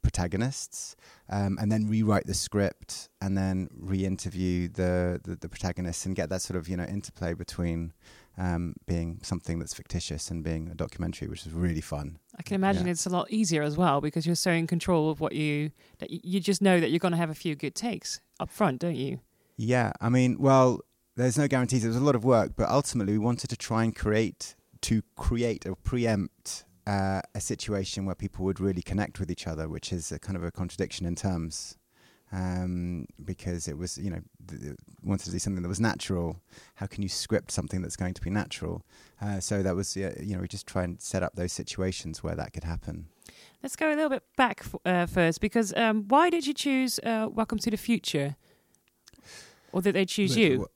protagonists um, and then rewrite the script and then re-interview the, the the protagonists and get that sort of you know interplay between um, being something that's fictitious and being a documentary, which is really fun. I can imagine Yeah. it's a lot easier as well because you're so in control of what you that you just know that you're going to have a few good takes up front, don't you? Yeah, I mean, well, there's no guarantees. It was a lot of work, but ultimately, we wanted to try and create to create or preempt uh, a situation where people would really connect with each other, which is a kind of a contradiction in terms. Um, because it was, you know, th- th- wanted to do something that was natural. How can you script something that's going to be natural? Uh, so that was, yeah, you know, we just try and set up those situations where that could happen. Let's go a little bit back f- uh, first because um, why did you choose uh, Welcome to the Future? Or did they choose But, you?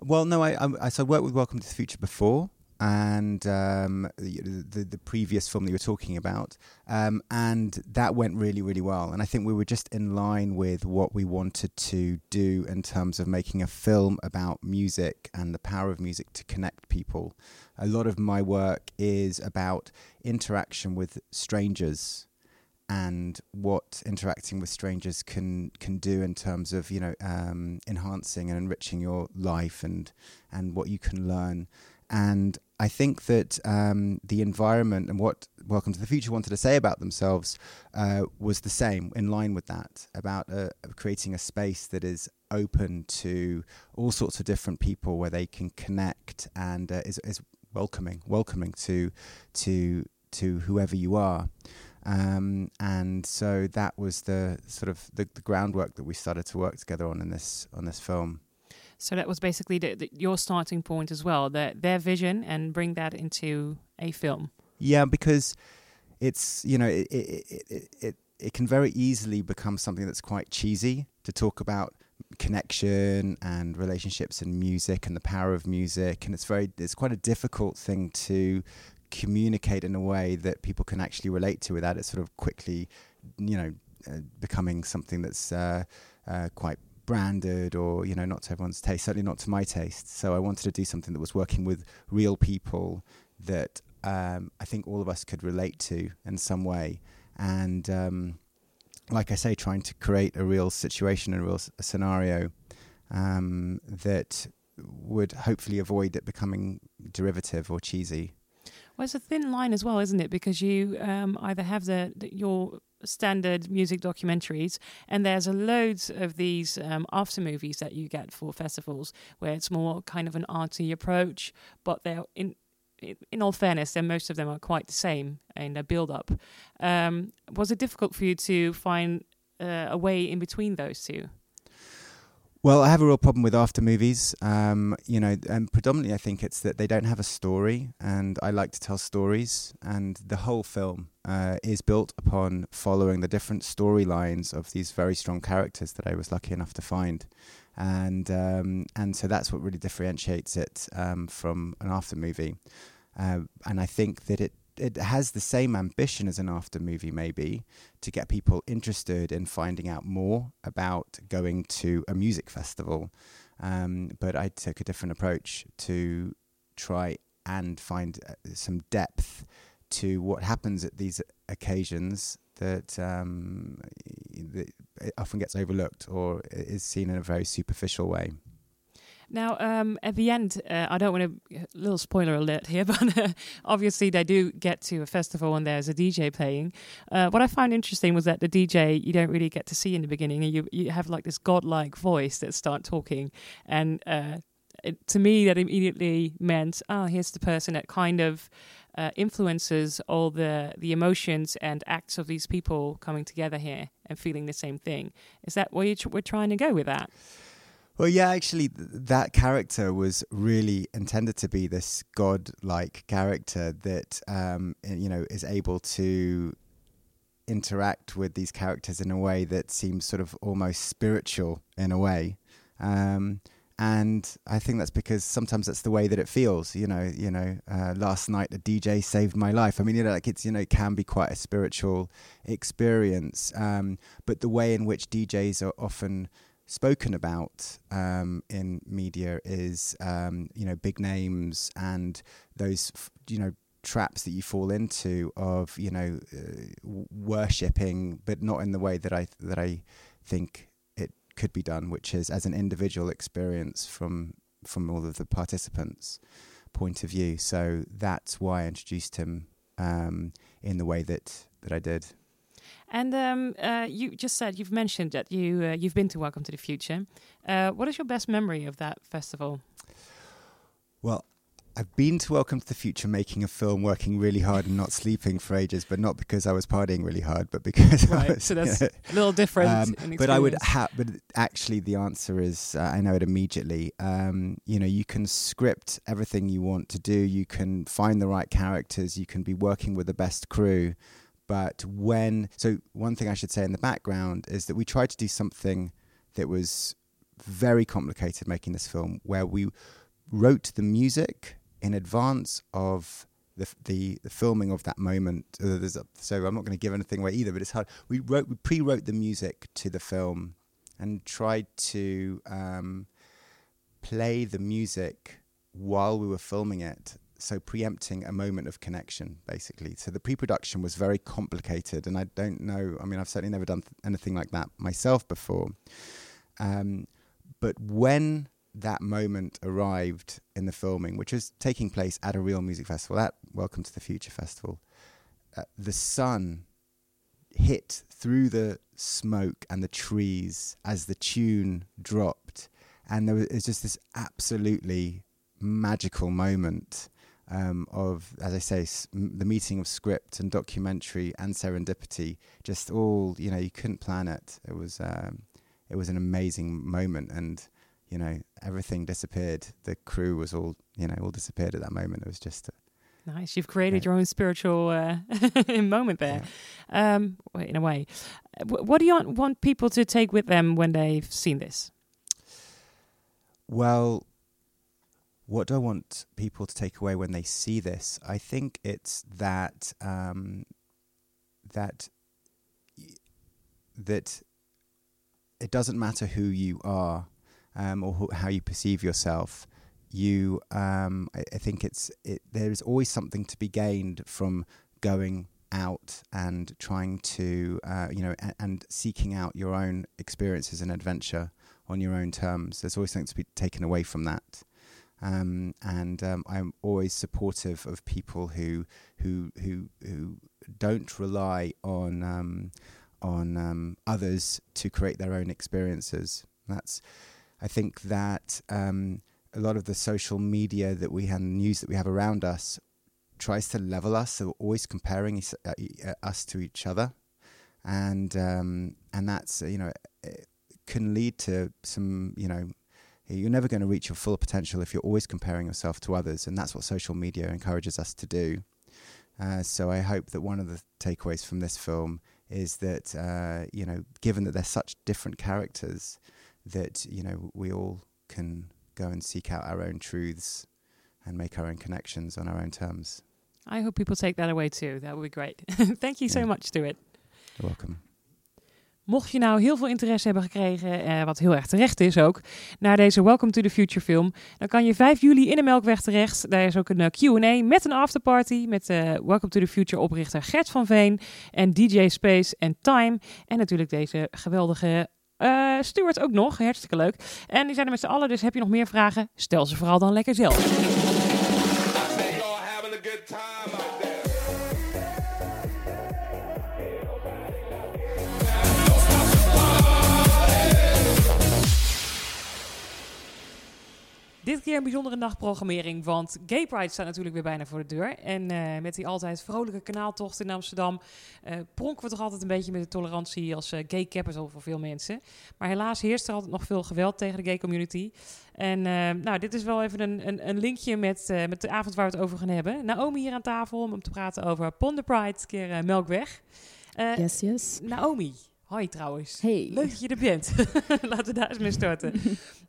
Well, no, I, I, I so I worked with Welcome to the Future before, and um, the, the the previous film that you were talking about, um, and that went really, really well. And I think we were just in line with what we wanted to do in terms of making a film about music and the power of music to connect people. A lot of my work is about interaction with strangers and what interacting with strangers can can do in terms of you know um, enhancing and enriching your life and and what you can learn. And I think that um, the environment and what Welcome to the Future wanted to say about themselves uh, was the same, in line with that, about uh, creating a space that is open to all sorts of different people, where they can connect and uh, is, is welcoming, welcoming to to to whoever you are. Um, and so that was the sort of the, the groundwork that we started to work together on in this on this film. So that was basically the, the, your starting point as well, their, their vision, and bring that into a film. Yeah, because it's you know it it, it it it can very easily become something that's quite cheesy to talk about connection and relationships and music and the power of music, and it's very it's quite a difficult thing to communicate in a way that people can actually relate to without it sort of quickly, you know, uh, becoming something that's uh, uh, quite branded or you know not to everyone's taste certainly not to my taste. So i wanted to do something that was working with real people that um, i think all of us could relate to in some way. And um, like i say trying to create a real situation a real s- scenario um, that would hopefully avoid it becoming derivative or cheesy. Well, it's a thin line as well, isn't it? Because you um, either have the, the your standard music documentaries, and there's a loads of these um, after movies that you get for festivals, where it's more kind of an arty approach, but they're in. in- all fairness, then most of them are quite the same in their build-up. Um, was it difficult for you to find uh, a way in between those two? Well, I have a real problem with after movies. Um, you know, and predominantly I think it's that they don't have a story, and I like to tell stories. And the whole film uh, is built upon following the different storylines of these very strong characters that I was lucky enough to find, and um, and so that's what really differentiates it um, from an after movie. Uh, and I think that it it has the same ambition as an after movie, maybe, to get people interested in finding out more about going to a music festival. Um, but I took a different approach to try and find uh, some depth to what happens at these occasions that, um, that often gets overlooked or is seen in a very superficial way. Now, um, at the end, uh, I don't want to, little spoiler alert here, but uh, obviously they do get to a festival and there's a DJ playing. Uh, what I found interesting was that the DJ you don't really get to see in the beginning, and you you have like this godlike voice that start talking, and uh, it, to me that immediately meant, oh, here's the person that kind of uh, influences all the the emotions and acts of these people coming together here and feeling the same thing. Is that where you tr- we're trying to go with that? Well, yeah, actually, th- that character was really intended to be this god-like character that um, you know is able to interact with these characters in a way that seems sort of almost spiritual in a way. Um, and I think that's because sometimes that's the way that it feels. You know, you know. Uh, last night a DJ saved my life. I mean, you know, like it's you know, it can be quite a spiritual experience. Um, but the way in which DJs are often spoken about um, in media is um, you know big names and those you know traps that you fall into of you know uh, worshipping, but not in the way that I that I think it could be done, which is as an individual experience from from all of the participants' point of view. So that's why I introduced him um, in the way that that I did. And um, uh, you just said you've mentioned that you uh, you've been to Welcome to the Future. Uh, what is your best memory of that festival? Well, I've been to Welcome to the Future making a film, working really hard and not sleeping for ages, but not because I was partying really hard, but because right. Was, so that's a little different. Um, but I would have. But actually, the answer is uh, I know it immediately. Um, you know, you can script everything you want to do. You can find the right characters. You can be working with the best crew. But when so one thing I should say in the background is that we tried to do something that was very complicated making this film, where we wrote the music in advance of the the, the filming of that moment. Uh, a, so I'm not going to give anything away either, but it's hard. We wrote we pre-wrote the music to the film and tried to um, play the music while we were filming it. So preempting a moment of connection, basically. So the pre-production was very complicated, and I don't know. I mean, I've certainly never done th- anything like that myself before. Um, but when that moment arrived in the filming, which was taking place at a real music festival, at Welcome to the Future Festival, uh, the sun hit through the smoke and the trees as the tune dropped. And there was, was just this absolutely magical moment um, of, as I say, s- the meeting of script and documentary and serendipity. Just all, you know, you couldn't plan it. It was, um, it was an amazing moment. And you know, everything disappeared. The crew was all, you know, all disappeared at that moment. It was just a, nice. You've created Yeah. your own spiritual uh, moment there, um, in a way. Uh, What do you want people to take with them when they've seen this? well, what do I want people to take away when they see this? I think it's that um, that that it doesn't matter who you are um, or how you perceive yourself. You, um, I, I think it's it, there is always something to be gained from going out and trying to, uh, you know, and, and seeking out your own experiences and adventure on your own terms. There's always something to be taken away from that. Um, and um, I'm always supportive of people who who who who don't rely on um, on um, others to create their own experiences. That's I think that um, a lot of the social media that we have, news that we have around us, tries to level us. So we're always comparing uh, uh, us to each other, and um, and that's you know it can lead to some you know you're never going to reach your full potential if you're always comparing yourself to others, and that's what social media encourages us to do. Uh, so I hope that one of the takeaways from this film is that uh, you know, given that they're such different characters, that you know we all can go and seek out our own truths and make our own connections on our own terms. I hope people take that away too. That would be great. Thank you so Yeah. much, Stuart. You're welcome. Mocht je nou heel veel interesse hebben gekregen, eh, wat heel erg terecht is ook, naar deze Welcome to the Future film, dan kan je 5 juli in de Melkweg terecht. Daar is ook een eh, Q&A met een afterparty met eh, Welcome to the Future oprichter Gert van Veen en DJ Space en Time. En natuurlijk deze geweldige eh Stuart ook nog, hartstikke leuk. En die zijn er met z'n allen, dus heb je nog meer vragen, stel ze vooral dan lekker zelf. Dit keer een bijzondere nachtprogrammering, want Gay Pride staat natuurlijk weer bijna voor de deur. En uh, met die altijd vrolijke kanaaltocht in Amsterdam uh, pronken we toch altijd een beetje met de tolerantie als uh, gay capital voor veel mensen. Maar helaas heerst er altijd nog veel geweld tegen de gay community. En nou, dit is wel even een, een, een linkje met, met de avond waar we het over gaan hebben. Naomi hier aan tafel om te praten over Ponder Pride, keer Melkweg. yes, yes. Naomi, Hoi trouwens. Hey. Leuk dat je er bent. Laten we daar eens mee starten.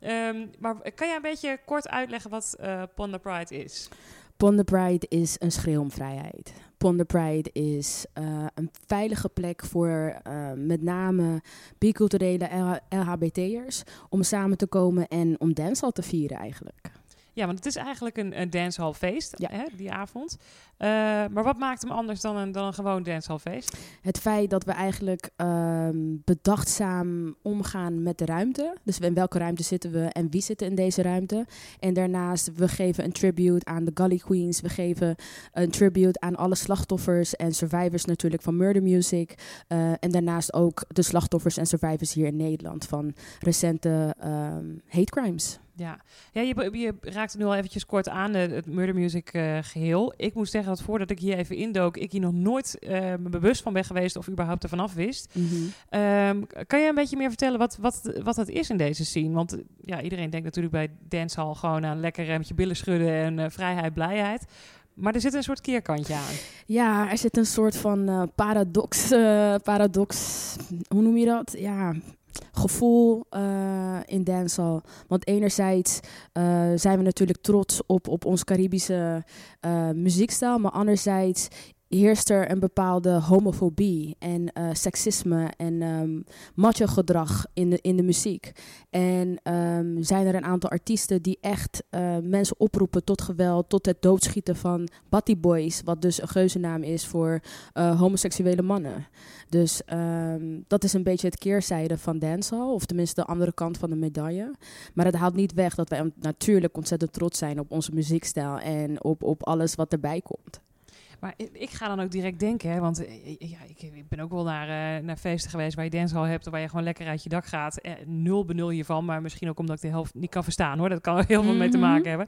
um, maar kan jij een beetje kort uitleggen wat uh, Ponder Pride is? Ponder Pride is een schreeuw om vrijheid. Ponder Pride is uh, een veilige plek voor uh, met name biculturele LHBT'ers om samen te komen en om dancehall te vieren eigenlijk. Ja, want het is eigenlijk een, een dancehallfeest, ja. hè, die avond. Uh, maar wat maakt hem anders dan een, dan een gewoon dancehallfeest? Het feit dat we eigenlijk um, bedachtzaam omgaan met de ruimte. Dus in welke ruimte zitten we en wie zitten in deze ruimte. En daarnaast, we geven een tribute aan de Gully Queens. We geven een tribute aan alle slachtoffers en survivors natuurlijk van murder music. Uh, en daarnaast ook de slachtoffers en survivors hier in Nederland van recente um, hate crimes. Ja, ja je, je raakte nu al eventjes kort aan het Murder Music uh, geheel. Ik moet zeggen dat voordat ik hier even indook, ik hier nog nooit uh, me bewust van ben geweest of überhaupt ervan af wist. Mm -hmm. um, kan je een beetje meer vertellen wat, wat, wat het is in deze scene? Want ja, iedereen denkt natuurlijk bij dancehall gewoon aan lekker remtje billen schudden en uh, vrijheid, blijheid. Maar er zit een soort keerkantje aan. Ja, er zit een soort van uh, paradox, uh, paradox, hoe noem je dat? Ja, gevoel uh, in dancehall. Want enerzijds uh, zijn we natuurlijk trots op, op ons Caribische uh, muziekstijl, maar anderzijds heerst er een bepaalde homofobie en uh, seksisme en um, macho gedrag in de, in de muziek. En um, zijn er een aantal artiesten die echt uh, mensen oproepen tot geweld, tot het doodschieten van Batty Boys, wat dus een geuzennaam is voor uh, homoseksuele mannen. Dus um, dat is een beetje het keerzijde van dancehall, of tenminste de andere kant van de medaille. Maar het haalt niet weg dat wij natuurlijk ontzettend trots zijn op onze muziekstijl en op, op alles wat erbij komt. Maar ik ga dan ook direct denken, hè, want ja, ik, ik ben ook wel naar, uh, naar feesten geweest waar je dancehall hebt, waar je gewoon lekker uit je dak gaat. Eh, nul benul hiervan, maar misschien ook omdat ik de helft niet kan verstaan hoor. Dat kan er heel veel mee te maken hebben.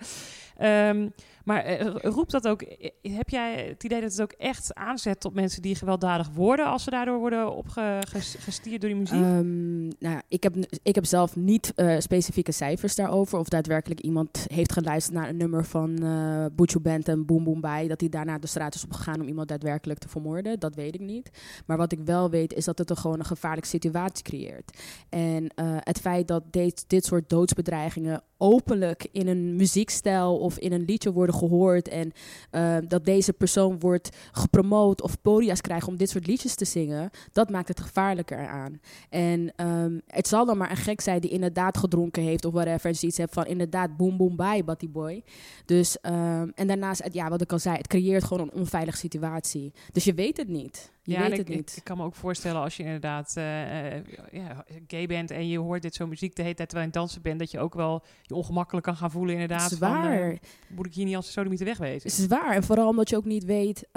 Um, maar uh, roept dat ook, heb jij het idee dat het ook echt aanzet tot mensen die gewelddadig worden als ze daardoor worden opgestuurd door die muziek? Um, nou, ik, heb, ik heb zelf niet uh, specifieke cijfers daarover of daadwerkelijk iemand heeft geluisterd naar een nummer van uh, Band en Boom Boom Bij, dat hij daarna de straat is opgegaan om iemand daadwerkelijk te vermoorden. Dat weet ik niet. Maar wat ik wel weet is dat het er gewoon een gevaarlijke situatie creëert. En het feit dat dit, dit soort doodsbedreigingen openlijk in een muziekstijl of in een liedje worden gehoord en uh, dat deze persoon wordt gepromoot of podia's krijgt om dit soort liedjes te zingen, dat maakt het gevaarlijker aan. En um, het zal dan maar een gek zijn die inderdaad gedronken heeft of whatever en zoiets hebt van inderdaad boom boom bye Batty Boy. Dus um, en daarnaast, ja, wat ik al zei, het creëert gewoon een onveilige situatie. Dus je weet het niet. Je ja, weet ik, het niet. Ik, ik, kan me ook voorstellen als je inderdaad uh, uh, ja, gay bent en je hoort dit zo'n muziek de hele tijd terwijl je aan het dansen bent, dat je ook wel je ongemakkelijk kan gaan voelen inderdaad. Zwaar. Van, uh, moet ik hier niet als sodemieter wegwezen? Zwaar. En vooral omdat je ook niet weet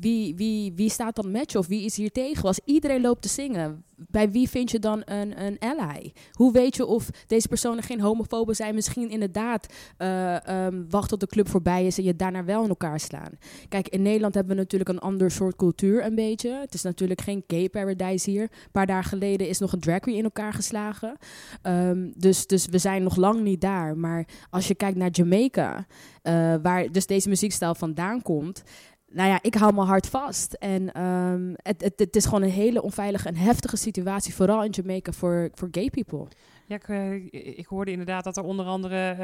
wie, wie, wie staat dan met je of wie is hier tegen. Als iedereen loopt te zingen, bij wie vind je dan een, een ally? Hoe weet je of deze personen geen homofoben zijn? Misschien inderdaad uh, um, wacht tot de club voorbij is en je daarna wel in elkaar slaan. Kijk, in Nederland hebben we natuurlijk een ander soort cultuur een beetje. Het is natuurlijk geen gay paradise hier. Een paar dagen geleden is nog een drag queen in elkaar geslagen. Um, dus, dus we zijn nog lang niet daar. Maar als je kijkt naar Jamaica, uh, waar dus deze muziekstijl vandaan komt nou ja, ik hou mijn hart vast. En um, het, het, het, is gewoon een hele onveilige en heftige situatie, vooral in Jamaica voor, voor gay people. Ja, ik, uh, ik, hoorde inderdaad dat er onder andere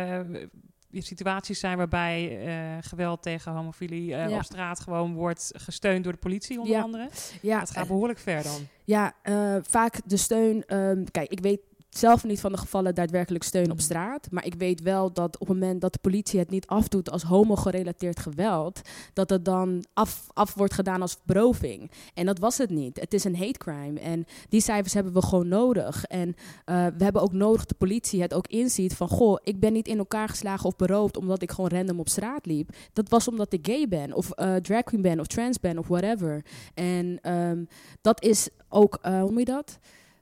uh, situaties zijn waarbij uh, geweld tegen homofilie ja. op straat gewoon wordt gesteund door de politie, onder ja. andere. Ja. Dat gaat behoorlijk ver dan. Ja, vaak de steun. Um, kijk, ik weet zelf niet van de gevallen daadwerkelijk steun op straat. Maar ik weet wel dat op het moment dat de politie het niet afdoet als homo-gerelateerd geweld, dat het dan af, af wordt gedaan als beroving. En dat was het niet. Het is een hate crime. En die cijfers hebben we gewoon nodig. En uh, we hebben ook nodig dat de politie het ook inziet van, goh, ik ben niet in elkaar geslagen of beroofd omdat ik gewoon random op straat liep. Dat was omdat ik gay ben, of uh, drag queen ben, of trans ben, of whatever. En um, dat is ook, uh, hoe moet je dat?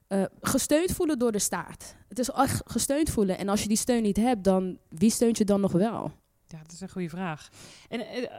Eh, gesteund voelen door de staat. Het is echt gesteund voelen. En als je die steun niet hebt, dan wie steunt je dan nog wel? Ja, dat is een goede vraag. En eh, eh,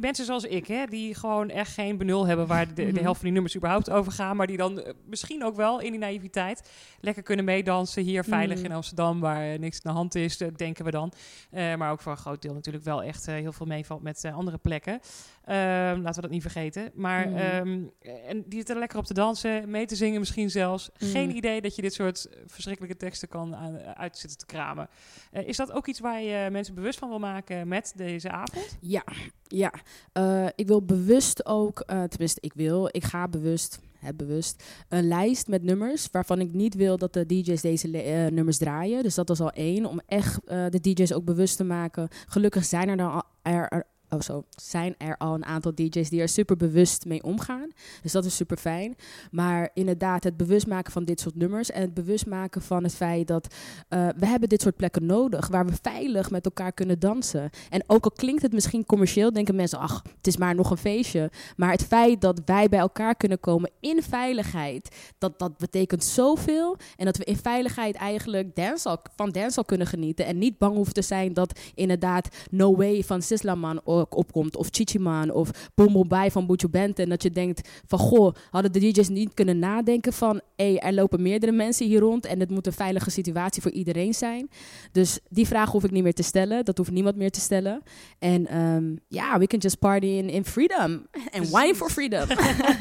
mensen zoals ik, hè, die gewoon echt geen benul hebben waar de, de Mhm. helft van die nummers überhaupt over gaan, maar die dan misschien ook wel in die naïviteit lekker kunnen meedansen hier veilig Mhm. in Amsterdam, waar niks aan de hand is, denken we dan. Maar ook voor een groot deel natuurlijk wel echt heel veel meevalt met andere plekken. Ehm, laten we dat niet vergeten. Maar Mhm. ehm, en die zitten lekker op te dansen, mee te zingen misschien zelfs. Geen Mhm. idee dat je dit soort eh, verschrikkelijke teksten kan aan, uitzitten te kramen. Eh, is dat ook iets waar je mensen bewust van wil maken met deze avond? Ja, ja. Eh, ik wil bewust ook, eh, tenminste, ik wil, ik ga bewust, heb bewust, een lijst met nummers waarvan ik niet wil dat de DJ's deze eh, nummers draaien. Dus dat is al één, om echt eh, de DJ's ook bewust te maken. Gelukkig zijn er dan al, er, er- oh zo, zijn er al een aantal DJ's die er super bewust mee omgaan. Dus dat is super fijn. Maar inderdaad, het bewust maken van dit soort nummers en het bewust maken van het feit dat eh, we hebben dit soort plekken nodig waar we veilig met elkaar kunnen dansen. En ook al klinkt het misschien commercieel, denken mensen, ach, het is maar nog een feestje. Maar het feit dat wij bij elkaar kunnen komen in veiligheid, dat, dat betekent zoveel. En dat we in veiligheid eigenlijk dancehall, van dancehall kunnen genieten. En niet bang hoeven te zijn dat inderdaad No Way van Sislaman opkomt. Of Chichiman of Boom van Buju Bente. En dat je denkt van, goh, hadden de DJ's niet kunnen nadenken van... hé, er lopen meerdere mensen hier rond en het moet een veilige situatie voor iedereen zijn. Dus die vraag hoef ik niet meer te stellen. Dat hoeft niemand meer te stellen. En ehm, ja, we can just party in, in freedom. En wine for freedom.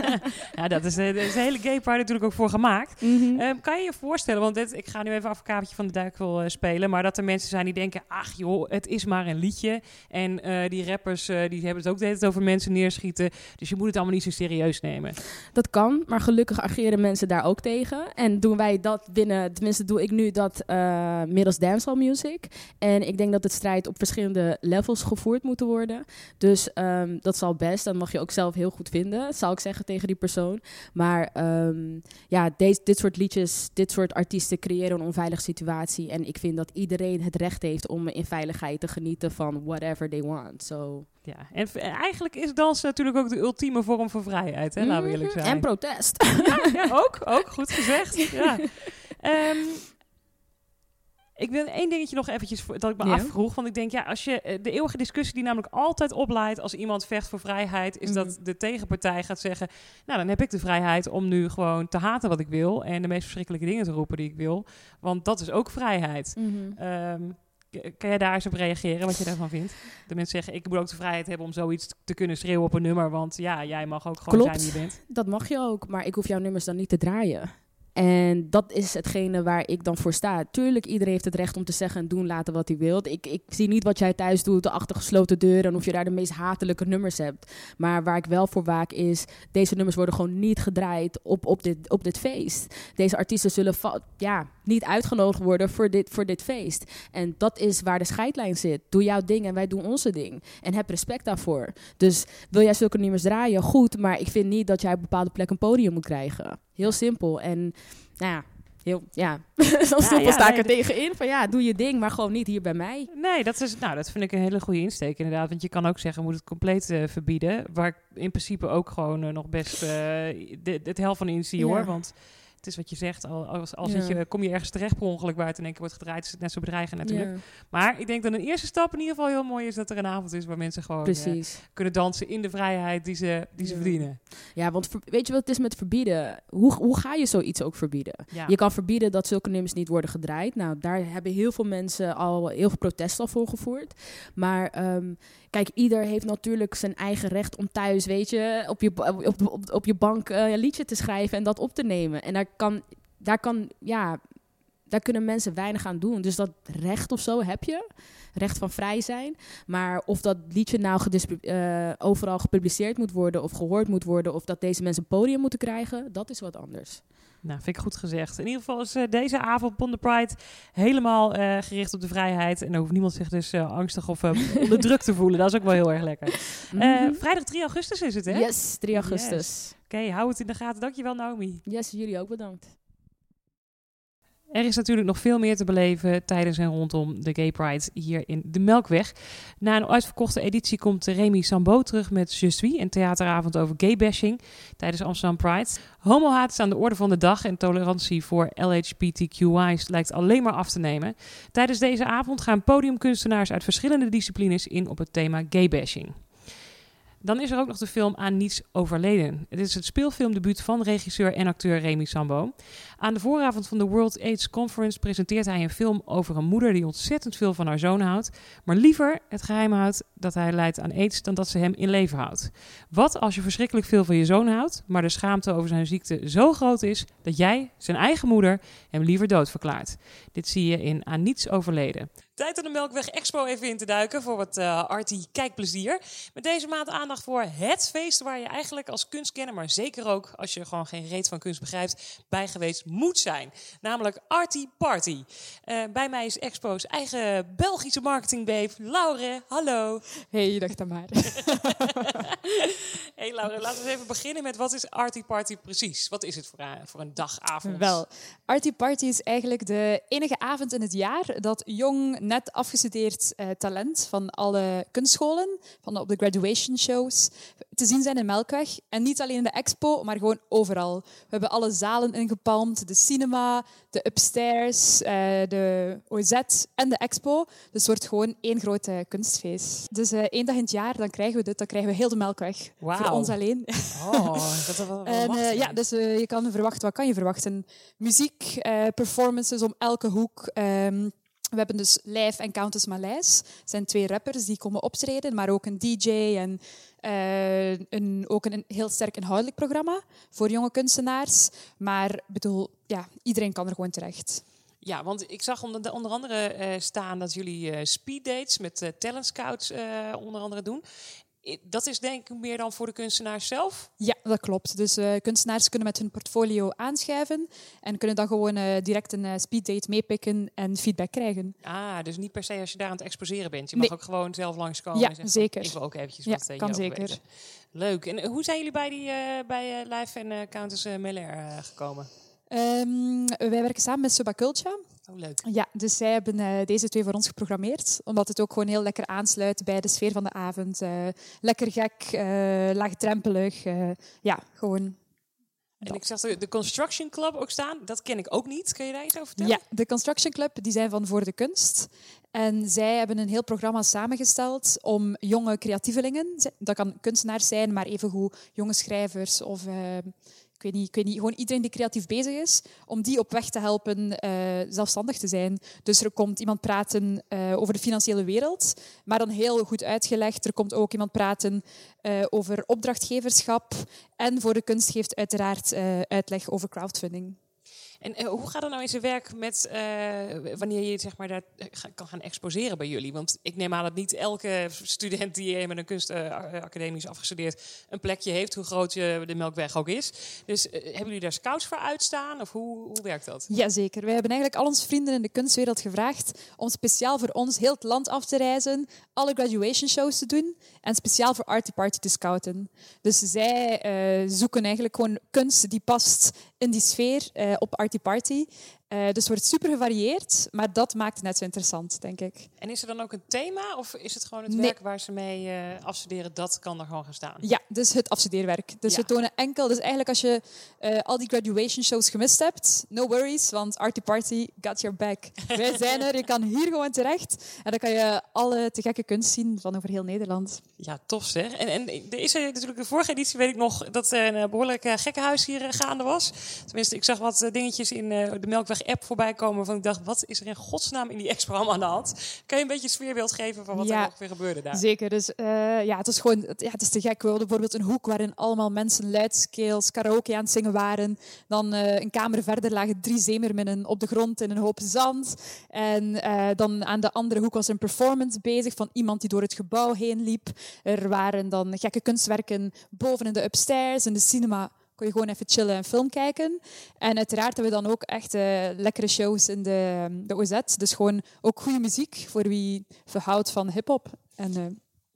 ja, dat is, eh, is de hele gay party natuurlijk ook voor gemaakt. Mhm. Ehm, kan je je voorstellen, want dit, ik ga nu even advocaatje van de duivel eh, spelen, maar dat er mensen zijn die denken, ach joh, het is maar een liedje. En eh, die eh, die hebben het ook de hele tijd over mensen neerschieten, dus je moet het allemaal niet zo serieus nemen. Dat kan, maar gelukkig ageren mensen daar ook tegen. En doen wij dat binnen, tenminste doe ik nu dat eh, middels dancehall music. En ik denk dat het strijd op verschillende levels gevoerd moet worden. Dus ehm, dat zal best, dat mag je ook zelf heel goed vinden, zal ik zeggen tegen die persoon. Maar ehm, ja, deze, dit soort liedjes, dit soort artiesten creëren een onveilige situatie. En ik vind dat iedereen het recht heeft om in veiligheid te genieten van whatever they want. So. Ja, en eigenlijk is dansen natuurlijk ook de ultieme vorm van vrijheid, hè? laten we eerlijk Mhm, zijn. En protest. Ja, ja, ook, ook, goed gezegd. Ja. Ehm, ik wil één dingetje nog eventjes dat ik me Ja. afvroeg. Want ik denk, ja, als je eh, de eeuwige discussie die namelijk altijd opleidt als iemand vecht voor vrijheid, is dat Mhm. de tegenpartij gaat zeggen: Nou, dan heb ik de vrijheid om nu gewoon te haten wat ik wil en de meest verschrikkelijke dingen te roepen die ik wil. Want dat is ook vrijheid. K- kan jij daar eens op reageren, wat je daarvan vindt? De mensen zeggen, ik moet ook de vrijheid hebben om zoiets te kunnen schreeuwen op een nummer, want ja, jij mag ook gewoon Klopt. zijn wie je bent. Dat mag je ook, maar ik hoef jouw nummers dan niet te draaien. En dat is hetgene waar ik dan voor sta. Tuurlijk, iedereen heeft het recht om te zeggen en doen laten wat hij wil. Ik, ik zie niet wat jij thuis doet achter gesloten deuren en of je daar de meest hatelijke nummers hebt. Maar waar ik wel voor waak is, deze nummers worden gewoon niet gedraaid op, op, dit, op dit feest. Deze artiesten zullen ja, niet uitgenodigd worden voor dit, voor dit feest. En dat is waar de scheidlijn zit. Doe jouw ding en wij doen onze ding. En heb respect daarvoor. Dus wil jij zulke nummers draaien, goed. Maar ik vind niet dat jij op bepaalde plekken een podium moet krijgen. Heel simpel. En nou ja, heel, ja. Zo simpel ja, sta ik nee, er tegenin. Van ja, doe je ding, maar gewoon niet hier bij mij. Nee, dat, is, nou, dat vind ik een hele goede insteek inderdaad. Want je kan ook zeggen, moet het compleet eh, verbieden. Waar ik in principe ook gewoon eh, nog best eh, de- het hel van inzie Ja. hoor. Want het is wat je zegt, al- als, als Ja. zit je, kom je ergens terecht per ongeluk waar het in één keer wordt gedraaid, is het net zo bedreigend natuurlijk. Ja, Maar ik denk dat een eerste stap in ieder geval heel mooi is dat er een avond is waar mensen gewoon eh, kunnen dansen in de vrijheid die ze, die ze verdienen. Ja, want weet je wat het is met verbieden? Hoe, hoe ga je zoiets ook verbieden? Je kan verbieden dat zulke nummers niet worden gedraaid. Nou, daar hebben heel veel mensen al heel veel protest al voor gevoerd. Maar ehm, kijk, ieder heeft natuurlijk zijn eigen recht om thuis, weet je, op je, op, op, op je bank eh, een liedje te schrijven en dat op te nemen. En daar kan, daar kan, ja, daar kunnen mensen weinig aan doen. Dus dat recht of zo heb je. Recht van vrij zijn. Maar of dat liedje nou eh, overal gepubliceerd moet worden of gehoord moet worden, of dat deze mensen een podium moeten krijgen, dat is wat anders. Nou, vind ik goed gezegd. In ieder geval is eh, deze avond Pond Pride helemaal eh, gericht op de vrijheid. En dan hoeft niemand zich dus eh, angstig of onder druk te voelen. Dat is ook wel heel erg lekker. Mhm. vrijdag 3 augustus is het, hè? Yes, 3 augustus. Oké, hou het in de gaten. Dankjewel, Naomi. Yes, jullie ook bedankt. Er is natuurlijk nog veel meer te beleven tijdens en rondom de Gay Pride hier in de Melkweg. Na een uitverkochte editie komt Remy Sambo terug met Je suis, een theateravond over gaybashing tijdens Amsterdam Pride. Homohaat is aan de orde van de dag en tolerantie voor LHBTQI's lijkt alleen maar af te nemen. Tijdens deze avond gaan podiumkunstenaars uit verschillende disciplines in op het thema gaybashing. Dan is er ook nog de film Aan Niets Overleden. Het is het speelfilmdebuut van regisseur en acteur Remy Sambo. Aan de vooravond van de World AIDS Conference presenteert hij een film over een moeder die ontzettend veel van haar zoon houdt, maar liever het geheim houdt dat hij lijdt aan AIDS dan dat ze hem in leven houdt. Wat als je verschrikkelijk veel van je zoon houdt, maar de schaamte over zijn ziekte zo groot is dat jij, zijn eigen moeder, hem liever dood verklaart? Dit zie je in Aan Niets Overleden. Tijd om de Melkweg Expo even in te duiken voor wat uh, arty kijkplezier. Met deze maand aandacht voor het feest waar je eigenlijk als kunstkenner, maar zeker ook als je gewoon geen reet van kunst begrijpt, bij geweest moet zijn. Namelijk Arty Party. Uh, bij mij is Expo's eigen Belgische marketingbeef, Laure. Hallo. Hey, dag Tamar. hey Laure, laten we even beginnen met wat is Arty Party precies? Wat is het voor een, voor een dagavond? Wel, Arty Party is eigenlijk de enige avond in het jaar dat jong net afgestudeerd uh, talent van alle kunstscholen, van de, op de graduation shows, te zien zijn in Melkweg. En niet alleen in de expo, maar gewoon overal. We hebben alle zalen ingepalmd, de cinema, de upstairs, uh, de OZ en de expo. Dus het wordt gewoon één grote kunstfeest. Dus uh, één dag in het jaar, dan krijgen we dit, dan krijgen we heel de Melkweg. Wow. Voor ons alleen. Oh, dat wel en, ja, dus je kan verwachten, wat kan je verwachten? Muziek, performances om elke hoek. Um, we hebben dus Lijf en Countess. Dat zijn twee rappers die komen optreden, maar ook een DJ en uh, een, ook een heel sterk inhoudelijk programma voor jonge kunstenaars. Maar bedoel, ja, iedereen kan er gewoon terecht. Ja, want ik zag onder, onder andere uh, staan dat jullie uh, speeddates met talent scouts onder andere doen dat is denk ik meer dan voor de kunstenaars zelf? Ja, dat klopt. Dus uh, kunstenaars kunnen met hun portfolio aanschuiven en kunnen dan gewoon uh, direct een uh, speeddate meepikken en feedback krijgen. Ah, dus niet per se als je daar aan het exposeren bent. Je mag ook gewoon zelf langskomen. Ja, en zeggen, zeker. Ik wil ook eventjes ja, wat kan zeker. Weten. Leuk. En hoe zijn jullie bij, die, bij Live en Countess Miller gekomen? Um, wij werken samen met Subaculture. Oh, leuk. Ja, dus zij hebben uh, deze twee voor ons geprogrammeerd. Omdat het ook gewoon heel lekker aansluit bij de sfeer van de avond. Uh, lekker gek, uh, laagdrempelig. ja, gewoon en ik zag de Construction Club ook staan. Dat ken ik ook niet. Kun je daar iets over vertellen? Ja, de Construction Club die zijn van Voor de Kunst. En zij hebben een heel programma samengesteld om jonge creatievelingen, dat kan kunstenaars zijn, maar evengoed jonge schrijvers of uh, ik weet, niet, ik weet niet, gewoon iedereen die creatief bezig is, om die op weg te helpen uh, zelfstandig te zijn. Dus er komt iemand praten uh, over de financiële wereld, maar dan heel goed uitgelegd. Er komt ook iemand praten uh, over opdrachtgeverschap. En voor de kunst geeft uiteraard uitleg over crowdfunding. En uh, hoe gaat het nou in zijn werk met uh, wanneer je zeg maar, daar kan gaan exposeren bij jullie? Want ik neem aan dat niet elke student die met een kunstacademie is afgestudeerd een plekje heeft, hoe groot je de Melkweg ook is. Dus hebben jullie daar scouts voor uitstaan? Of hoe, hoe werkt dat? Jazeker. Wij hebben eigenlijk al onze vrienden in de kunstwereld gevraagd om speciaal voor ons heel het land af te reizen, alle graduation shows te doen en speciaal voor Arty Party te scouten. Dus zij zoeken eigenlijk gewoon kunst die past in die sfeer op Arty Party. Uh, dus het wordt super gevarieerd, maar dat maakt het net zo interessant, denk ik. En is er dan ook een thema of is het gewoon het werk waar ze mee uh, afstuderen, dat kan er gewoon gaan staan? Ja, dus het afstudeerwerk. Dus ja. we tonen enkel, dus eigenlijk als je uh, al die graduation shows gemist hebt, no worries, want Arty Party got your back. Wij zijn er, je kan hier gewoon terecht en dan kan je alle te gekke kunst zien van over heel Nederland. Ja, tof zeg. En, en er is er natuurlijk de vorige editie, weet ik nog, dat er een behoorlijk gekkenhuis hier gaande was. Tenminste, ik zag wat dingetjes in de Melkweg app voorbij komen van ik dacht, wat is er in godsnaam in die expo aan de hand? Kan je een beetje sfeerbeeld geven van wat ja, er ongeveer gebeurde daar? Zeker. Dus uh, ja, het is gewoon, ja, het is te gek. We hadden bijvoorbeeld een hoek waarin allemaal mensen luidskeels karaoke aan het zingen waren. Dan uh, een kamer verder lagen drie zeemerminnen op de grond in een hoop zand. En uh, dan aan de andere hoek was een performance bezig van iemand die door het gebouw heen liep. Er waren dan gekke kunstwerken boven in de upstairs in de cinema kon je gewoon even chillen en film kijken. En uiteraard hebben we dan ook echt uh, lekkere shows in de, de OZ. Dus gewoon ook goede muziek voor wie verhoudt van hip-hop. En uh,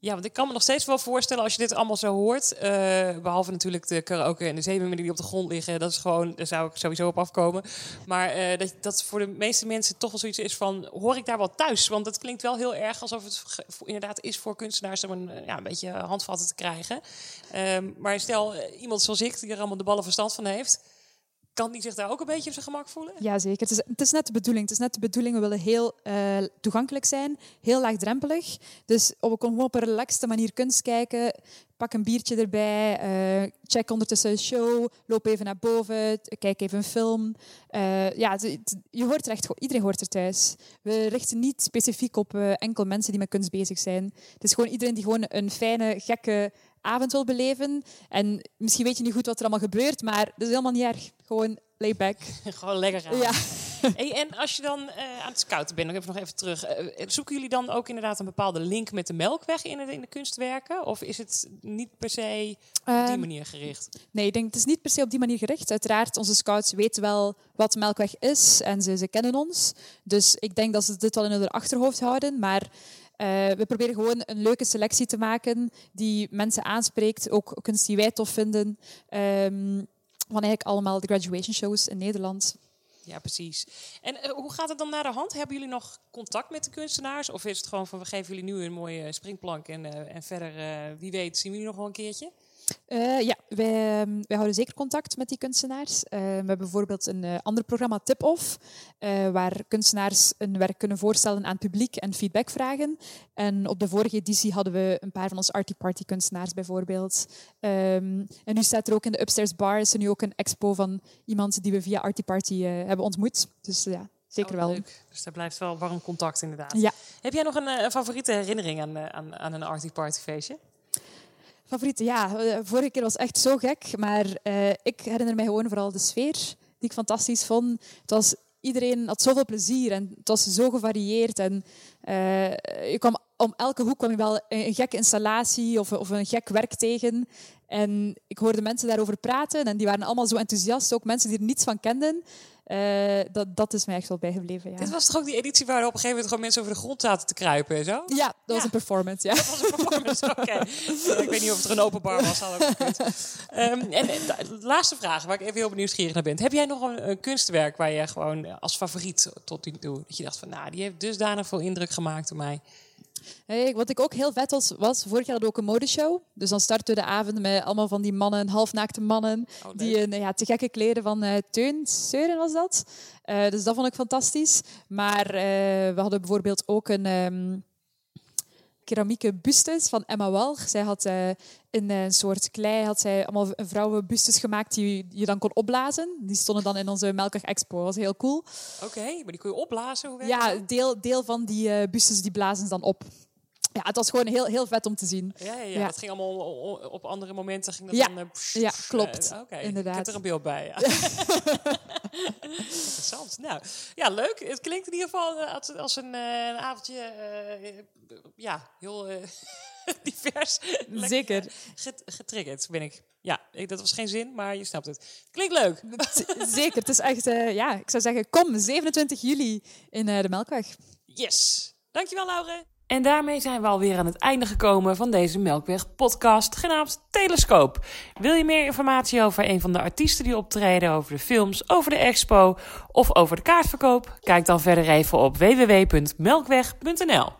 Ja, want ik kan me nog steeds wel voorstellen als je dit allemaal zo hoort. eh, behalve natuurlijk de karaoke en de zeemermiddelen die op de grond liggen. Dat is gewoon, daar zou ik sowieso op afkomen. Maar eh, dat, dat voor de meeste mensen toch wel zoiets is van, hoor ik daar wel thuis? Want het klinkt wel heel erg alsof het inderdaad is voor kunstenaars om een, eh, ja, een beetje handvatten te krijgen. Ehm, maar stel, iemand zoals ik, die er allemaal de ballen verstand van heeft... kan die zich daar ook een beetje op zijn gemak voelen? Ja, zeker. Het is, het is net de bedoeling. Het is net de bedoeling. We willen heel eh, toegankelijk zijn, heel laagdrempelig. Dus op, we kunnen op een relaxte manier kunst kijken. Pak een biertje erbij, eh, check ondertussen een show, loop even naar boven, kijk even een film. Eh, ja, je hoort er echt, iedereen hoort er thuis. We richten niet specifiek op enkel mensen die met kunst bezig zijn. Het is gewoon iedereen die gewoon een fijne, gekke avond wil beleven. En misschien weet je niet goed wat er allemaal gebeurt, maar dat is helemaal niet erg. Gewoon lay back. Gewoon lekker gaan. Ja. Hey, en als je dan eh, aan het scouten bent, nog even, nog even terug. eh, zoeken jullie dan ook inderdaad een bepaalde link met de melkweg in de, in de kunstwerken? Of is het niet per se op die Ehm, manier gericht? Nee, ik denk het is niet per se op die manier gericht. Uiteraard, onze scouts weten wel wat de Melkweg is en ze, ze kennen ons. Dus ik denk dat ze dit wel in hun achterhoofd houden. Maar eh, we proberen gewoon een leuke selectie te maken die mensen aanspreekt. Ook kunst die wij tof vinden. Ehm, van eigenlijk allemaal de graduation shows in Nederland. Ja, precies. En eh, hoe gaat het dan naar de hand? Hebben jullie nog contact met de kunstenaars? Of is het gewoon van, we geven jullie nu een mooie springplank en, eh, en verder, wie weet, zien we jullie nog wel een keertje? Eh, ja, wij, ehm, wij houden zeker contact met die kunstenaars. Eh, we hebben bijvoorbeeld een eh, ander programma, Tip-Off, eh, waar kunstenaars een werk kunnen voorstellen aan het publiek en feedback vragen. En op de vorige editie hadden we een paar van onze Arty Party kunstenaars bijvoorbeeld. Ehm, en nu staat er ook in de Upstairs Bar is er nu ook een expo van iemand die we via Arty Party hebben ontmoet. Dus ja, zeker Oh, wel. leuk. Dus daar blijft wel warm contact inderdaad. Ja. Heb jij nog een, een favoriete herinnering aan, aan, aan een Arty Party feestje? Favoriete, ja. eh, Vorige keer was echt zo gek. Maar eh, ik herinner mij gewoon vooral de sfeer die ik fantastisch vond. Het was, iedereen had zoveel plezier en het was zo gevarieerd. En eh, je kwam, om elke hoek kwam je wel een, een gekke installatie of, of een gek werk tegen. En ik hoorde mensen daarover praten en die waren allemaal zo enthousiast. Ook mensen die er niets van kenden. Eh, dat, dat is mij echt wel bijgebleven, ja. Dit was toch ook die editie waar op een gegeven moment gewoon mensen over de grond zaten te kruipen en zo? Ja, dat was een performance, ja. Dat was een performance, oké. Ik weet niet of het er een open bar was. Had ook gekund. Ehm, en de laatste vraag, waar ik even heel nieuwsgierig naar ben. Heb jij nog een, een kunstwerk waar je gewoon als favoriet tot nu toe... dat je dacht van, nou, die heeft dusdanig veel indruk gemaakt op mij. Hey, wat ik ook heel vet was, was vorig jaar hadden we ook een modeshow. Dus dan starten we de avond met allemaal van die mannen, halfnaakte mannen, Oh, die een ja, te gekke kleden van eh Teun Seuren was dat. Eh, dus dat vond ik fantastisch. Maar eh, we hadden bijvoorbeeld ook een ehm keramieke bustes van Emma Walg. Zij had eh, in een soort klei had zij allemaal vrouwenbustes gemaakt die je dan kon opblazen. Die stonden dan in onze Melkweg Expo. Dat was heel cool. Oké, maar die kun je opblazen? Hoe Ja, deel, deel van die eh bustes die blazen ze dan op. Ja, het was gewoon heel, heel vet om te zien. Ja, ja, ja, Ja. dat ging allemaal op andere momenten. Ging dat Ja. dan, eh, Ja, klopt. eh, Oké, Inderdaad. ik heb er een beeld bij. Ja. Interessant. Nou, ja, leuk. Het klinkt in ieder geval eh, als, als een, eh, een avondje, eh, ja, heel divers. Zeker. get- getriggerd ben ik. Ja, ik, dat was geen zin, maar je snapt het. Klinkt leuk. Zeker, het is echt, ja, ik zou zeggen, kom, 27 juli in de Melkweg. Yes. Dankjewel, Laure. En daarmee zijn we alweer aan het einde gekomen van deze Melkweg podcast genaamd Telescoop. Wil je meer informatie over een van de artiesten die optreden, over de films, over de expo of over de kaartverkoop? Kijk dan verder even op www.melkweg.nl.